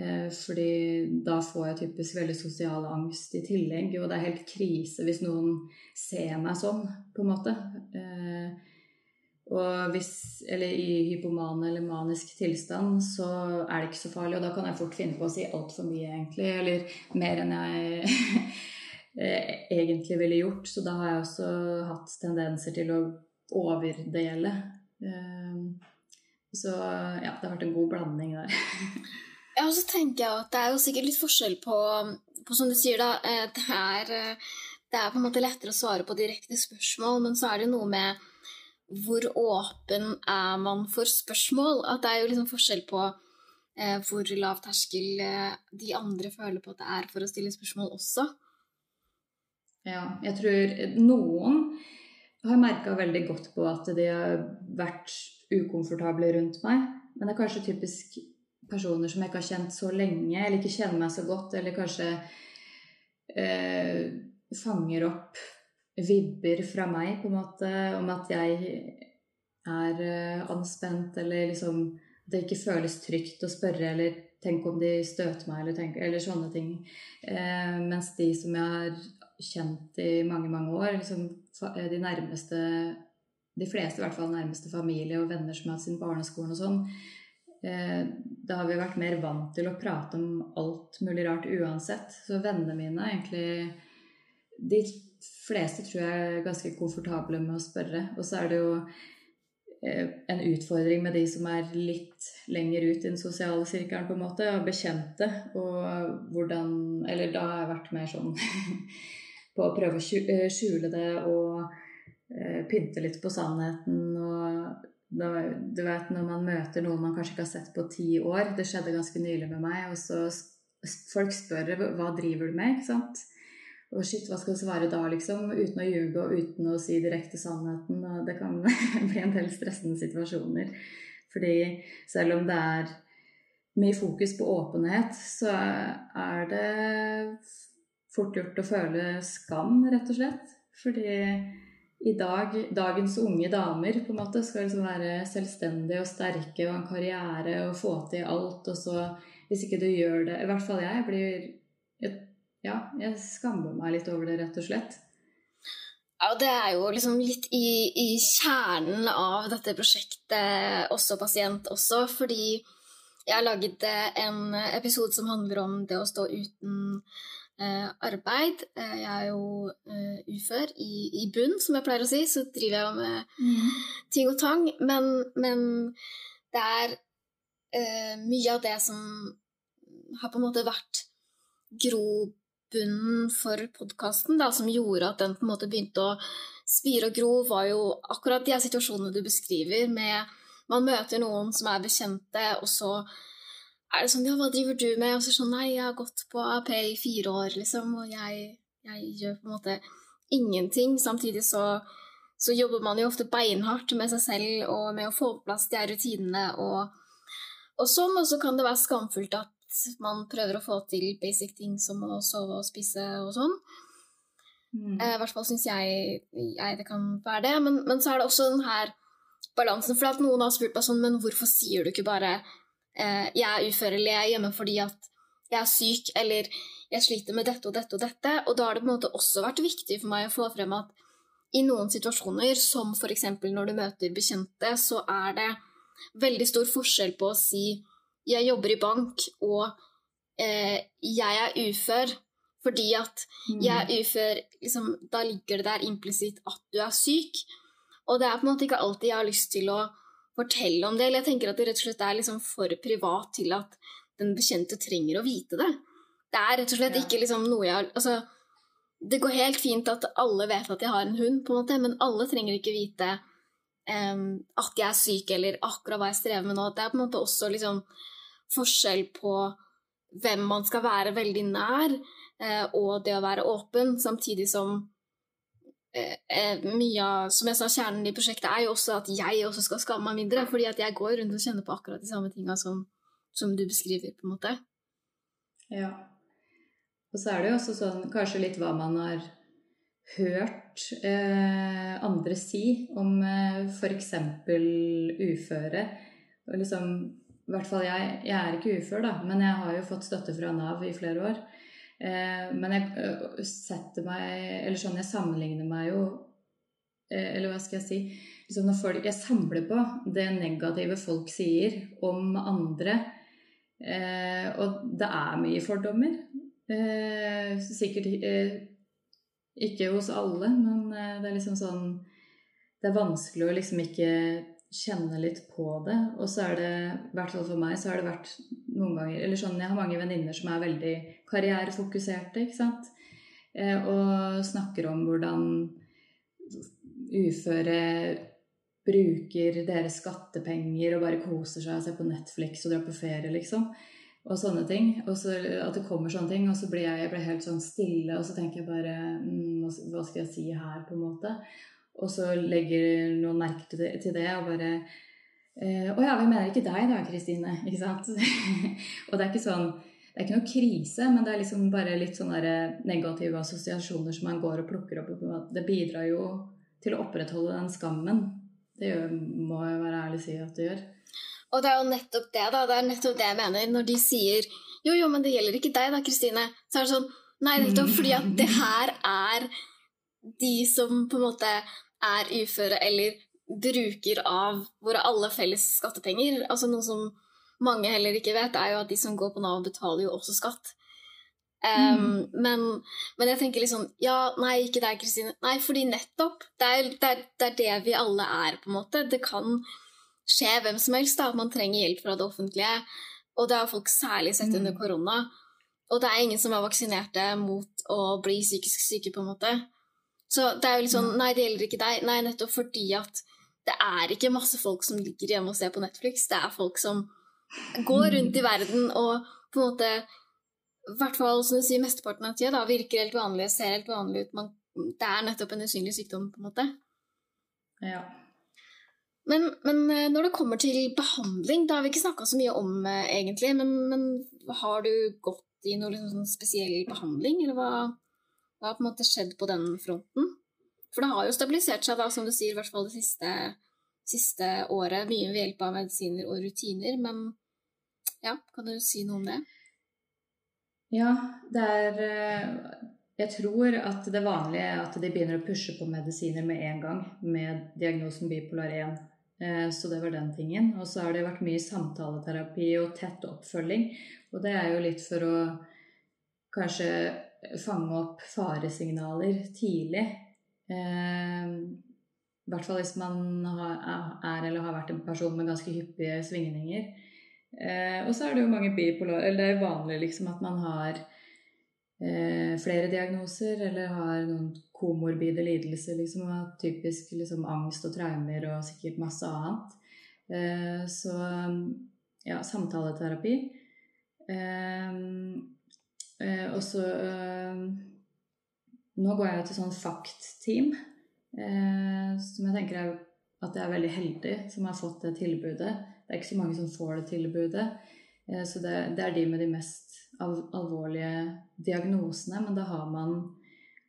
Eh, fordi da får jeg typisk veldig sosial angst i tillegg, og det er helt krise hvis noen ser meg sånn, på en måte. Eh, og hvis, eller i hypoman eller manisk tilstand, så er det ikke så farlig, og da kan jeg fort finne på å si altfor mye, egentlig, eller mer enn jeg eh, egentlig ville gjort. Så da har jeg også hatt tendenser til å overdele. Så ja, det har vært en god blanding der. Ja, og så tenker jeg at det er jo sikkert litt forskjell på, på som du sier, da. Eh, det er, eh, det er, på en måte lettere å svare på direkte spørsmål, men så er det noe med hvor åpen er man for spørsmål? At det er jo liksom forskjell på eh, hvor lav terskel eh, de andre føler på at det er for å stille spørsmål også. Ja, jeg tror noen har merka veldig godt på at de har vært ukomfortable rundt meg. Men det er kanskje typisk personer som jeg ikke har kjent så lenge, eller ikke kjenner meg så godt, eller kanskje eh, fanger opp vibber fra meg, på en måte, om at jeg er eh, anspent, eller liksom det ikke føles trygt å spørre, eller tenke om de støter meg, eller, tenk, eller sånne ting. Eh, mens de som jeg har kjent i mange, mange år, liksom de nærmeste de fleste i hvert fall nærmeste familie og venner som har hatt sin barneskolen og sånn, Eh, da har vi vært mer vant til å prate om alt mulig rart uansett. Så vennene mine egentlig De fleste tror jeg er ganske komfortable med å spørre. Og så er det jo eh, en utfordring med de som er litt lenger ut i den sosiale sirkelen, på en måte, og bekjente. Og hvordan Eller da har jeg vært mer sånn på å prøve å eh, skjule det og pynte litt på sannheten og du vet når man møter noen man kanskje ikke har sett på ti år Det skjedde ganske nylig med meg. Og så folk spør hva driver du med, ikke sant. Og shit, hva skal du svare da, liksom? Uten å ljuge og uten å si direkte sannheten. Det kan bli en del stressende situasjoner. Fordi selv om det er mye fokus på åpenhet, så er det fort gjort å føle skam, rett og slett. Fordi i dag, dagens unge damer på en måte skal liksom være selvstendige og sterke og en karriere og få til alt. Og så, hvis ikke du gjør det I hvert fall jeg blir Jeg ja, jeg skammer meg litt over det, rett og slett. Ja, det er jo liksom litt i, i kjernen av dette prosjektet, også pasient også, fordi jeg har laget en episode som handler om det å stå uten eh, arbeid. Eh, jeg er jo eh, ufør i, i, bunn, som jeg pleier å si, så driver jeg jo med mm. ting og tang. Men, men det er eh, mye av det som har på en måte vært grobunn bunnen for podkasten som gjorde at den på en måte begynte å spire og gro, var jo akkurat de situasjonene du beskriver, med man møter noen som er bekjente, og så er det sånn Ja, hva driver du med? Og så sånn Nei, jeg har gått på AP i fire år, liksom, og jeg, jeg gjør på en måte ingenting. Samtidig så, så, jobber man jo ofte beinhardt med seg selv og med å få på plass de rutinene og, og sånn, og så kan det være skamfullt at man prøver å få til basic ting som å sove og spise og sånn. Mm. Eh, I hvert fall syns jeg, jeg, det kan være det. Men, men, så er det også den her balansen. For at noen har spurt meg sånn Men hvorfor sier du ikke bare eh, 'jeg er ufør' eller 'jeg er hjemme fordi at jeg er syk' eller 'jeg sliter med dette og dette og dette'? Og da har det på en måte også vært viktig for meg å få frem at i noen situasjoner, som f.eks. når du møter bekjente, så er det veldig stor forskjell på å si jeg jobber i bank, og eh, jeg er ufør. Fordi at mm. jeg er ufør liksom, Da ligger det der implisitt at du er syk. Og det er på en måte ikke alltid jeg har lyst til å fortelle om det. Eller jeg tenker at det rett og slett er liksom for privat til at den bekjente trenger å vite det. Det er rett og slett ikke liksom noe jeg har altså, Det går helt fint at alle vet at jeg har en hund, på en måte, men alle trenger ikke vite um, at jeg er syk, eller akkurat hva jeg strever med nå. Det er på en måte også liksom forskjell på hvem man skal være veldig nær, uh, og det å være åpen, samtidig som eh, mye av Som jeg sa, kjernen i prosjektet er jo også at jeg også skal skamme meg mindre, fordi at jeg går rundt og kjenner på akkurat de samme tinga som, som, du beskriver, på en måte. Ja. Og så er det jo også sånn kanskje litt hva man har hørt eh, andre si om eh, f.eks. uføre. Og liksom i hvert fall jeg, jeg er ikke ufør, da, men jeg har jo fått støtte fra Nav i flere år. Eh, men jeg øh, setter meg Eller sånn, jeg sammenligner meg jo eh, Eller hva skal jeg si liksom når folk, Jeg samler på det negative folk sier om andre. Eh, og det er mye fordommer. Eh, sikkert eh, ikke hos alle, men eh, det er liksom sånn Det er vanskelig å liksom ikke kjenne litt på det. Og så er det, i hvert fall for meg, så har det vært noen ganger Eller sånn, jeg har mange venninner som er veldig karrierefokuserte, ikke sant. Eh, og snakker om hvordan uføre bruker deres skattepenger og bare koser seg og ser på Netflix og drar på ferie, liksom. Og sånne ting. Og så at det kommer sånne ting, og så blir jeg, jeg blir helt sånn stille, og så tenker jeg bare mm, Hva skal jeg si her, på en måte? Og så legger noen merke til det, til det og bare eh, Å ja, vi mener ikke deg da, Kristine. Ikke sant? og det er ikke sånn det er ikke noe krise, men det er liksom bare litt sånne negative assosiasjoner som man går og plukker opp. Det bidrar jo til å opprettholde den skammen. Det gjør, må jeg være ærlig si at det gjør. Og det er jo nettopp det, da. Det er nettopp det jeg mener. Når de sier jo, jo, men det gjelder ikke deg da, Kristine. Så er det sånn Nei, nettopp fordi at det her er de som på en måte er uføre eller bruker av våre alle felles skattepenger. Altså Noe som mange heller ikke vet, er jo at de som går på Nav, betaler jo også skatt. Um, mm. men, men, jeg tenker liksom Ja, nei, ikke deg, Kristine. Nei, fordi nettopp. Det er, det, er, det er, det vi alle er, på en måte. Det kan skje hvem som helst da, man trenger hjelp fra det offentlige. Og det har folk særlig sett under mm. korona. Og det er ingen som er vaksinerte mot å bli psykisk syke, på en måte. Så det er jo litt sånn Nei, det gjelder ikke deg. Nei, nettopp fordi at det er ikke masse folk som ligger hjemme og ser på Netflix. Det er folk som går rundt i verden og på en måte I hvert fall som du sier, mesteparten av tida da, virker helt vanlig, ser helt vanlig ut. Man, det er nettopp en usynlig sykdom, på en måte. Ja. Men, men, eh, når det kommer til behandling, det har vi ikke snakka så mye om, eh, egentlig. Men, men, har du gått i noe liksom, sånn spesiell behandling, eller hva? Hva har på en måte skjedd på den fronten? For det har jo stabilisert seg, da, som du sier, i hvert fall det siste, siste året. Mye ved hjelp av medisiner og rutiner. Men ja, kan du si noe om det? Ja, det er Jeg tror at det vanlige er at de begynner å pushe på medisiner med en gang med diagnosen bipolar 1. Så det var den tingen. Og så har det vært mye samtaleterapi og tett oppfølging. Og det er jo litt for å kanskje fange opp faresignaler tidlig. I hvert fall hvis man er eller har vært en person med ganske hyppige svingninger. Eh, og så er det jo mange bipolar Eller det er jo vanlig liksom at man har eh, flere diagnoser eller har noen komorbide lidelser. liksom og Typisk liksom, angst og traumer og sikkert masse annet. Eh, så ja, samtaleterapi. Eh, eh, og så eh, Nå går jeg til sånn FACT-team. Eh, som jeg tenker er at jeg er veldig heldig som har fått det tilbudet. Det er ikke så mange som får det tilbudet. Så det, det er de med de mest al alvorlige diagnosene. Men da har man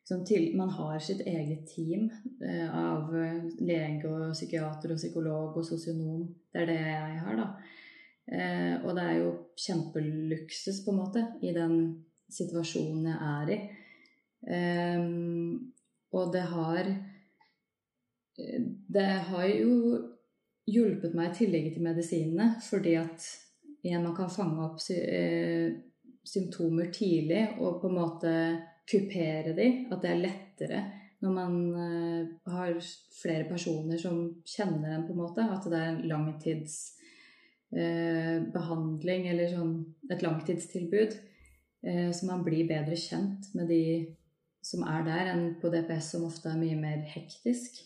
liksom til, Man har sitt eget team eh, av lege og psykiater og psykolog og sosionom. Det er det jeg har, da. Eh, og det er jo kjempeluksus, på en måte, i den situasjonen jeg er i. Eh, og det har det har jo hjulpet meg i tillegg til medisinene, fordi at igjen, man kan fange opp eh, symptomer tidlig og på en måte kupere de, at det er lettere når man eh, har flere personer som kjenner en, på en måte, at det er en langtidsbehandling eh, eller sånn, et langtidstilbud. Eh, så man blir bedre kjent med de som er der, enn på DPS, som ofte er mye mer hektisk.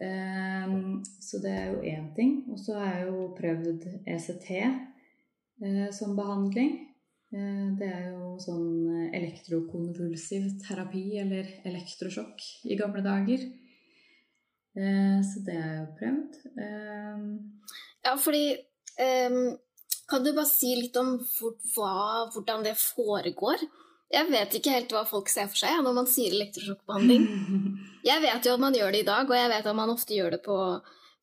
Ehm, så det er jo én ting. Og så har jeg jo prøvd ECT eh, som behandling. Eh, det er jo sånn eh, elektrokonvulsiv terapi, eller elektrosjokk, i gamle dager. Så det er jo prøvd. Ja, fordi Kan du bare si litt om hva, hvordan det foregår? Jeg vet ikke helt hva folk ser for seg når man sier elektrosjokkbehandling. Jeg vet jo at man gjør det i dag, og jeg vet at man ofte gjør det på,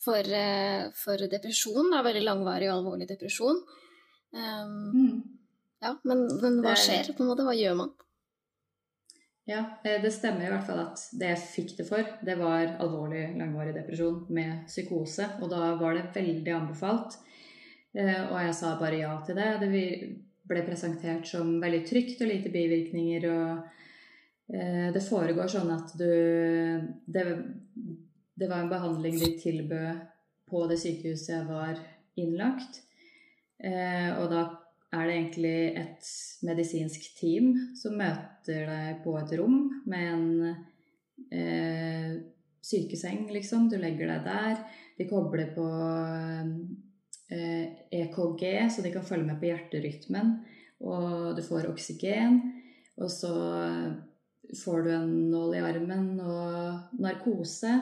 for, eh, for, depresjon. Da, veldig langvarig og alvorlig depresjon. Um. Ja, men, men, hva skjer? på en måte? Hva gjør man? Ja, eh, det stemmer i hvert fall at det jeg fikk det for, det var alvorlig langvarig depresjon med psykose. Og da var det veldig anbefalt. Eh, og jeg sa bare ja til det. Det ble presentert som veldig trygt og lite bivirkninger. og eh, Det foregår sånn at du det, det, var en behandling de tilbød på det sykehuset jeg var innlagt. Og da er det egentlig et medisinsk team som møter deg på et rom med en eh, sykeseng, liksom. Du legger deg der. De kobler på eh, EKG, så de kan følge med på hjerterytmen. Og du får oksygen. Og så får du en nål i armen og narkose.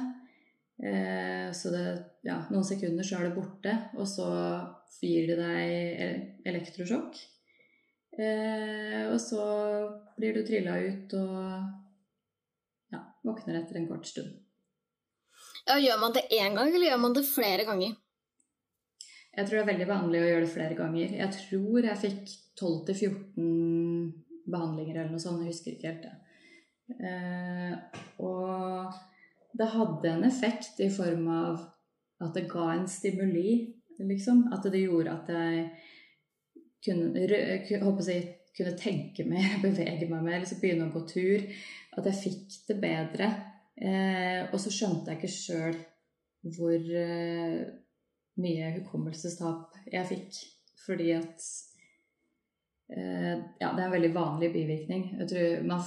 Eh, så det, ja, noen sekunder så er det borte, og så gir de deg elektrosjokk. Eh, og så blir du trilla ut og ja, våkner etter en kort stund. Ja, Gjør man det én gang, eller gjør man det flere ganger? Jeg tror det er veldig vanlig å gjøre det flere ganger. Jeg tror jeg fikk 12-14 behandlinger eller noe sånt, jeg husker ikke helt det. Eh, og det hadde en effekt i form av at det ga en stimuli, liksom. At det gjorde at jeg kunne, håper jeg, kunne tenke mer, bevege meg mer, liksom begynne å gå tur. At jeg fikk det bedre. Eh, og så skjønte jeg ikke sjøl hvor eh, mye hukommelsestap jeg fikk. Fordi at eh, Ja, det er en veldig vanlig bivirkning. Jeg tror man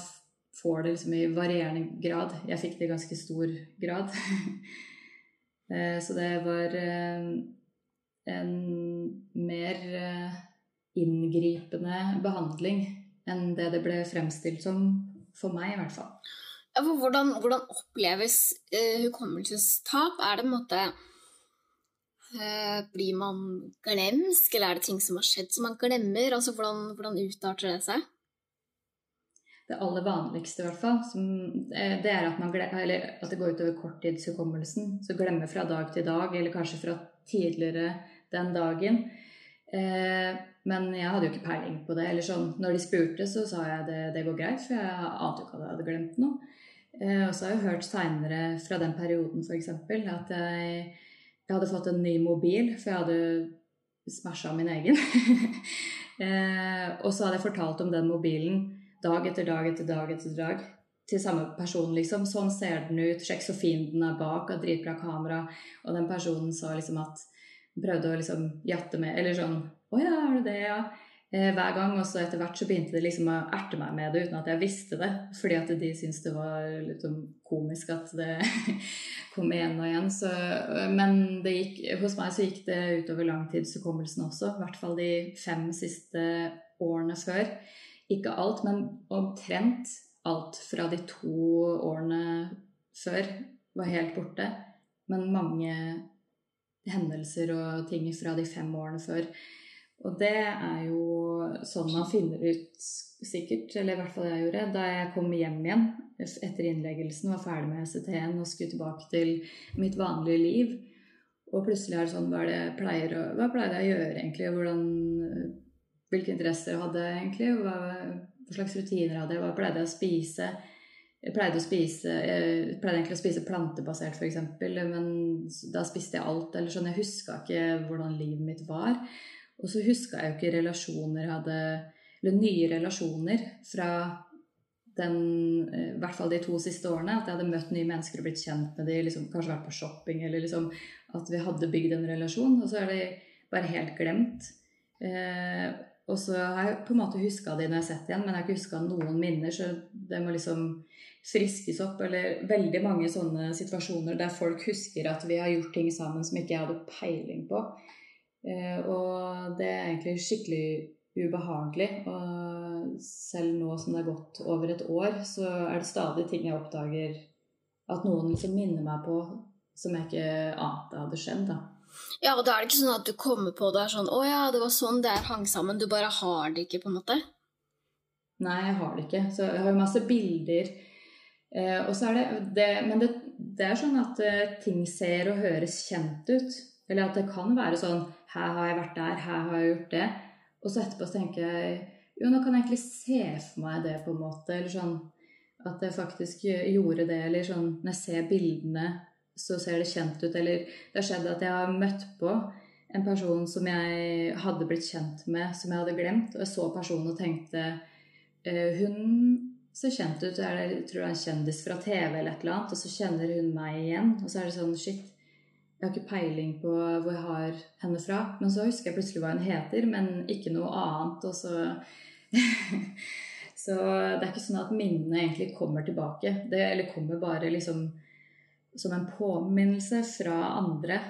får det liksom i varierende grad. Jeg fikk det i ganske stor grad. eh, så det var eh, en mer eh, inngripende behandling enn det det ble fremstilt som for meg, i hvert fall. Ja, hvordan, hvordan, oppleves uh, hukommelsestap? Er det en måte Eh, blir man glemsk, eller er det ting som har skjedd som man glemmer? Altså, hvordan, hvordan utarter det seg? Det aller vanligste, i hvert fall, som, det er at, glemmer, at, det går utover korttidshukommelsen. Så glemmer fra dag til dag, eller kanskje fra tidligere den dagen. Eh, men jeg hadde jo ikke peiling på det. eller sånn, Når de spurte, så sa jeg det, det går greit, for jeg ante jo ikke at jeg hadde glemt noe. Eh, og så har jeg hørt seinere fra den perioden f.eks. at jeg, jeg, hadde fått en ny mobil, for jeg hadde smasha min egen. eh, og så hadde jeg fortalt om den mobilen dag etter dag etter dag etter dag til samme person, liksom. Sånn ser den ut, sjekk så fin den er bak, har dritbra kamera. Og den personen sa liksom at Prøvde å liksom jatte med Eller sånn Å ja, er det det, ja? Eh, hver gang. Og så etter hvert så begynte de liksom å erte meg med det uten at jeg visste det. Fordi at de syntes det var litt sånn komisk at det kom igjen og igjen. Så, men gikk, hos meg så gikk det utover langtidshukommelsen også. I hvert fall de fem siste årene før. Ikke alt, men omtrent alt fra de to årene før var helt borte. Men mange hendelser og ting fra de fem årene før. Og det er jo sånn man finner ut sikkert, eller i hvert fall jeg gjorde, da jeg kom hjem igjen etter innleggelsen, var ferdig med SET-en og skulle tilbake til mitt vanlige liv. Og plutselig er det sånn Hva, det jeg pleier å, hva pleide jeg å gjøre egentlig? Hvordan, hvilke interesser hadde jeg egentlig? Hva, hva slags rutiner hadde jeg? Hva pleide jeg å spise? Jeg pleide, spise, jeg pleide egentlig å spise plantebasert, f.eks., men da spiste jeg alt. eller sånn, Jeg huska ikke hvordan livet mitt var. Og så huska jeg jo ikke relasjoner hadde Eller nye relasjoner fra den, eh, i hvert fall de to siste årene. At jeg hadde møtt nye mennesker og blitt kjent med dem, liksom, kanskje vært på shopping, eller liksom at vi hadde bygd en relasjon. Og så er det bare helt glemt. Eh, og så har jeg på en måte huska de når jeg har sett igjen, men jeg har ikke huska noen minner, så det må liksom friskes opp. Eller veldig mange sånne situasjoner der folk husker at vi har gjort ting sammen som ikke jeg hadde peiling på. Eh, og det er egentlig skikkelig ubehagelig. Og selv nå som det er gått over et år, så er det stadig ting jeg oppdager at noen liksom minner meg på som jeg ikke ante hadde skjedd. da. Ja, og da er det ikke sånn at du kommer på det er sånn 'Å ja, det var sånn det hang sammen'. Du bare har det ikke, på en måte? Nei, jeg har det ikke. Så jeg har jo masse bilder. Eh, det, det Men det, det, er sånn at eh, ting ser og høres kjent ut. Eller at det kan være sånn Her har jeg vært der, her har jeg gjort det. Og så etterpå så tenker jeg jo, nå kan jeg egentlig se for meg det, på en måte. Eller sånn at jeg faktisk gjorde det. Eller sånn når jeg ser bildene, så ser det kjent ut. Eller det har skjedd at jeg har møtt på en person som jeg hadde blitt kjent med, som jeg hadde glemt. Og jeg så personen og tenkte eh, Hun ser kjent ut. Jeg tror det er en kjendis fra TV eller et eller annet. Og så kjenner hun meg igjen. Og så er det sånn Shit, jeg har ikke peiling på hvor jeg har henne fra. Men så husker jeg plutselig hva hun heter, men ikke noe annet. Og så Så det er ikke sånn at minnene egentlig kommer tilbake. Det, eller kommer bare liksom som en påminnelse fra andre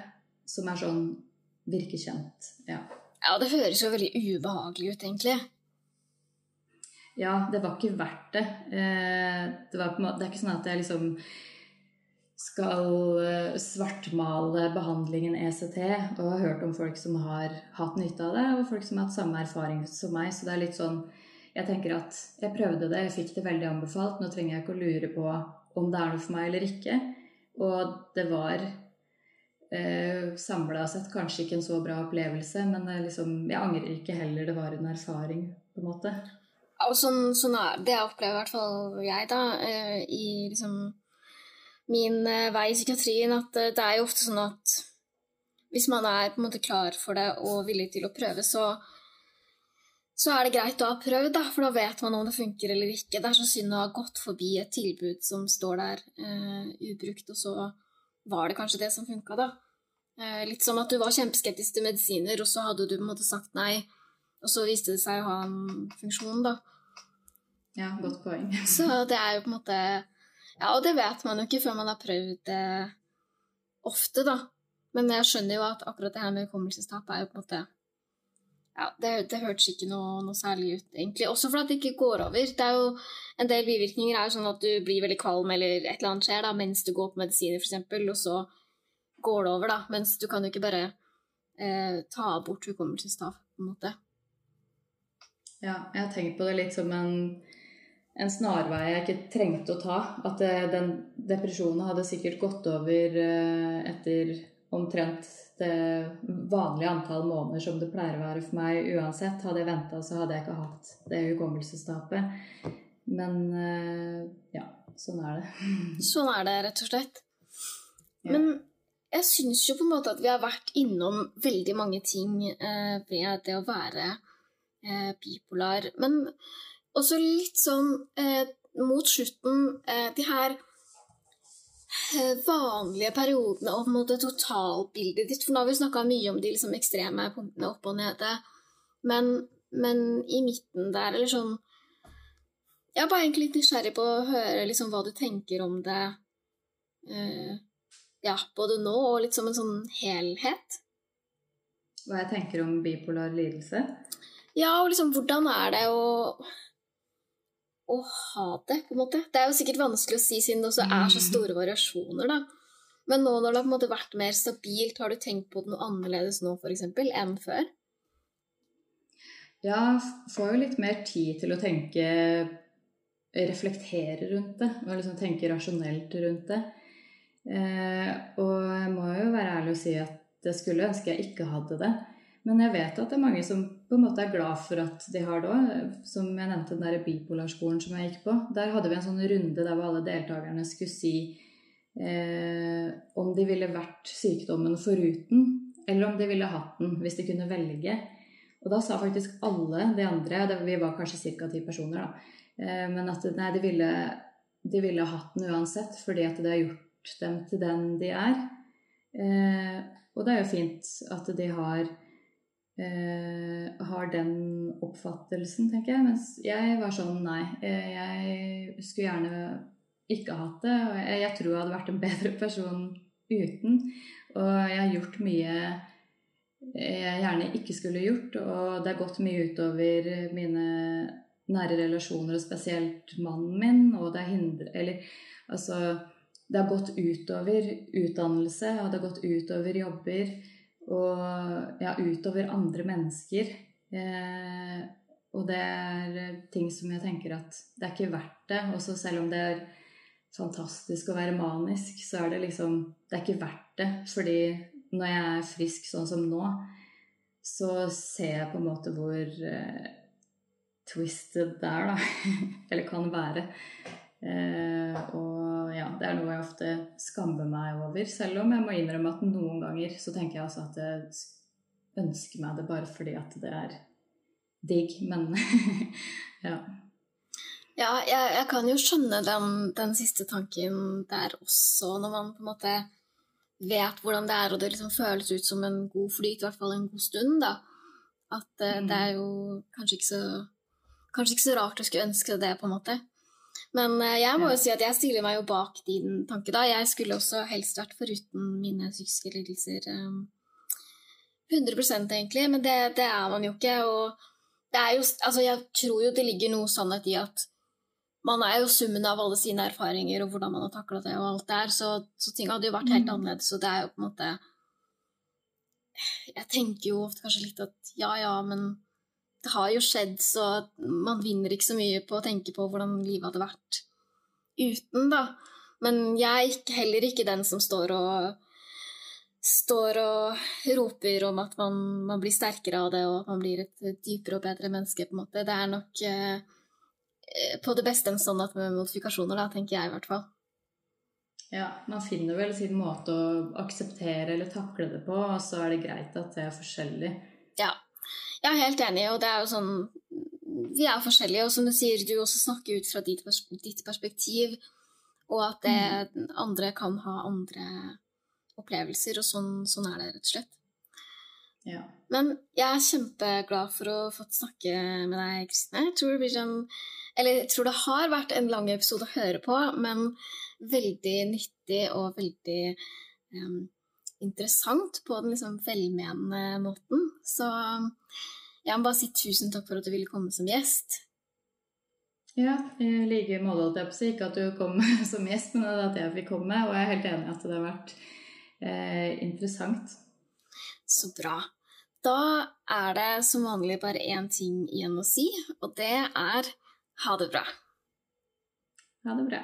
som er sånn virker kjent. Ja. ja, det høres jo veldig ubehagelig ut, egentlig. Ja, det var ikke verdt det. Eh, det, var, det er ikke sånn at jeg liksom skal eh, svartmale behandlingen ECT. Og har hørt om folk som har hatt nytte av det, og folk som har hatt samme erfaring som meg. Så det er litt sånn Jeg tenker at jeg prøvde det, jeg fikk det veldig anbefalt. Nå trenger jeg ikke å lure på om det er noe for meg eller ikke. Og det var eh, samla sett kanskje ikke en så bra opplevelse, men liksom, jeg angrer ikke heller. Det var en erfaring, på en måte. Og sånn, sånn er, det opplever i hvert fall jeg, da, eh, i liksom min eh, vei i psykiatrien at eh, det er jo ofte sånn at hvis man er på en måte klar for det og villig til å prøve, så, så er det greit å ha prøvd, da, for da vet man om det funker eller ikke. Det er så synd å ha gått forbi et tilbud som står der uh, ubrukt, og så var det kanskje det som funka, da. Uh, litt som at du var kjempeskeptisk til medisiner, og så hadde du på en måte sagt nei, og så viste det seg å ha en funksjon, da. Ja, godt poeng. så det er jo på en måte ja, og det vet man jo ikke før man har prøvd det ofte, da. Men jeg skjønner jo at akkurat det her med hukommelsestap er jo på en måte ja, Det, det hørtes ikke noe, noe, særlig ut, egentlig. Også fordi det ikke går over. Det er jo En del bivirkninger er jo sånn at du blir veldig kvalm eller et eller annet skjer da, mens du går på medisiner, f.eks., og så går det over, da. Mens du kan jo ikke bare eh, ta bort hukommelsestap, på en måte. Ja, jeg har tenkt på det litt som en en snarvei jeg ikke trengte å ta. At det, den depresjonen hadde sikkert gått over eh, etter omtrent det vanlige antall måneder som det pleier å være for meg uansett. Hadde jeg venta, så hadde jeg ikke hatt det hukommelsestapet. Men eh, ja, sånn er det. Sånn er det, rett og slett. Men jeg syns jo på en måte at vi har vært innom veldig mange ting eh, ved det å være eh, bipolar. Men også litt sånn eh, mot slutten eh, De her eh, vanlige periodene og på en måte totalbildet ditt. For nå har vi snakka mye om de liksom, ekstreme punktene opp og nede. Men, men, i midten der, eller sånn Jeg er bare egentlig litt nysgjerrig på å høre liksom, hva du tenker om det. Eh, ja, både nå og litt som en sånn helhet. Hva jeg tenker om bipolar lidelse? Ja, og liksom hvordan er det å å ha det, på en måte. Det er jo sikkert vanskelig å si siden det også er så mm. store variasjoner, da. Men nå når det har på en måte vært mer stabilt, har du tenkt på det noe annerledes nå f.eks. enn før? Ja, får jo litt mer tid til å tenke Reflektere rundt det, og liksom tenke rasjonelt rundt det. Eh, og jeg må jo være ærlig og si at det skulle ønske jeg ikke hadde det. Men jeg vet at det er mange som på en måte er glad for at de har det òg. Som jeg nevnte, den der bipolarskolen som jeg gikk på. Der hadde vi en sånn runde der alle deltakerne skulle si eh, om de ville vært sykdommen foruten, eller om de ville hatt den hvis de kunne velge. Og da sa faktisk alle de andre, vi var kanskje ca. ti personer, da, eh, men at nei, de ville, de ville hatt den uansett fordi at det har gjort dem til den de er. Eh, og det er jo fint at de har, eh, har den oppfattelsen, tenker jeg. Mens jeg var sånn nei. Eh, jeg skulle gjerne ikke hatt det. Og jeg, jeg tror jeg hadde vært en bedre person uten. Og jeg har gjort mye jeg gjerne ikke skulle gjort, og det har gått mye utover mine nære relasjoner, og spesielt mannen min, og det har hindret Eller altså det har gått utover utdannelse, og det har gått utover jobber. Og ja, utover andre mennesker. Eh, og det er ting som jeg tenker at det er ikke verdt det. Også selv om det er fantastisk å være manisk, så er det liksom Det er ikke verdt det. Fordi når jeg er frisk sånn som nå, så ser jeg på en måte hvor eh, twisted det er, da. Eller kan være. Eh, og ja, det er noe jeg ofte skammer meg over. Selv om jeg må innrømme at noen ganger så tenker jeg også at jeg ønsker meg det bare fordi at det er digg. Men ja. Ja, jeg, jeg, kan jo skjønne den, den, siste tanken der også, når man på en måte vet hvordan det er, og det liksom føles ut som en god flyt, i hvert fall en god stund, da. At uh, mm. det er jo kanskje ikke så Kanskje ikke så rart å skulle ønske det, på en måte. Men eh, jeg må jo si at jeg stiller meg jo bak din tanke, da. Jeg skulle også helst vært foruten mine psykiske lidelser. 100 eh, egentlig, men det, det, er man jo ikke. Og det er jo Altså, jeg tror jo det ligger noe sannhet i at man er jo summen av alle sine erfaringer og hvordan man har takla det og alt der, så, så, ting hadde jo vært helt mm. annerledes, og det er jo på en måte Jeg tenker jo ofte kanskje litt at ja, ja, men det har jo skjedd, så man vinner ikke så mye på å tenke på hvordan livet hadde vært uten, da. Men jeg er heller ikke den som står og står og roper om at man, man, blir sterkere av det, og at man blir et dypere og bedre menneske, på en måte. Det er nok eh, på det beste en sånn at med modifikasjoner, da, tenker jeg i hvert fall. Ja, man finner vel sin måte å akseptere eller takle det på, og så er det greit at det er forskjellig. Ja, jeg er helt enig, og det er jo sånn Vi er forskjellige, og som du sier, du også snakker ut fra ditt, ditt perspektiv, og at det, mm. andre kan ha andre opplevelser, og sånn, sånn er det rett og slett. Ja. Men jeg er kjempeglad for å få snakke med deg, Kristine. Jeg tror Eller jeg tror det har vært en lang episode å høre på, men veldig nyttig og veldig um, interessant på den liksom velmenende måten. Så jeg må bare si tusen takk for at du ville komme som gjest. Ja, i like måte holdt jeg på å si. Ikke at du kom som gjest, men at jeg fikk komme. Og jeg er helt enig i at det har vært eh, interessant. Så bra. Da er det som vanlig bare én ting igjen å si, og det er ha det bra. Ha det bra.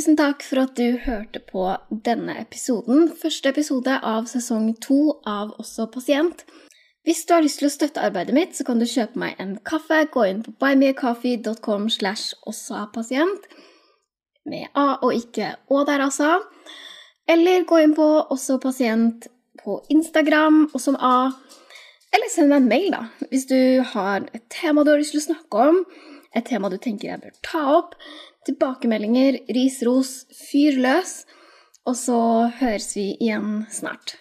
Tusen takk for at du hørte på denne episoden. Første episode av sesong to av Også pasient. Hvis du har lyst til å støtte arbeidet mitt, så kan du kjøpe meg en kaffe. Gå inn på buymeacoffee.com slash også-pasient. Med A og ikke Å der, altså. Eller gå inn på Også pasient på Instagram, og som A. Eller send meg en mail, da, hvis du har et tema du har lyst til å snakke om. Et tema du tenker jeg bør ta opp tilbakemeldinger, ris, ros, fyr løs. Og så høres vi igjen snart.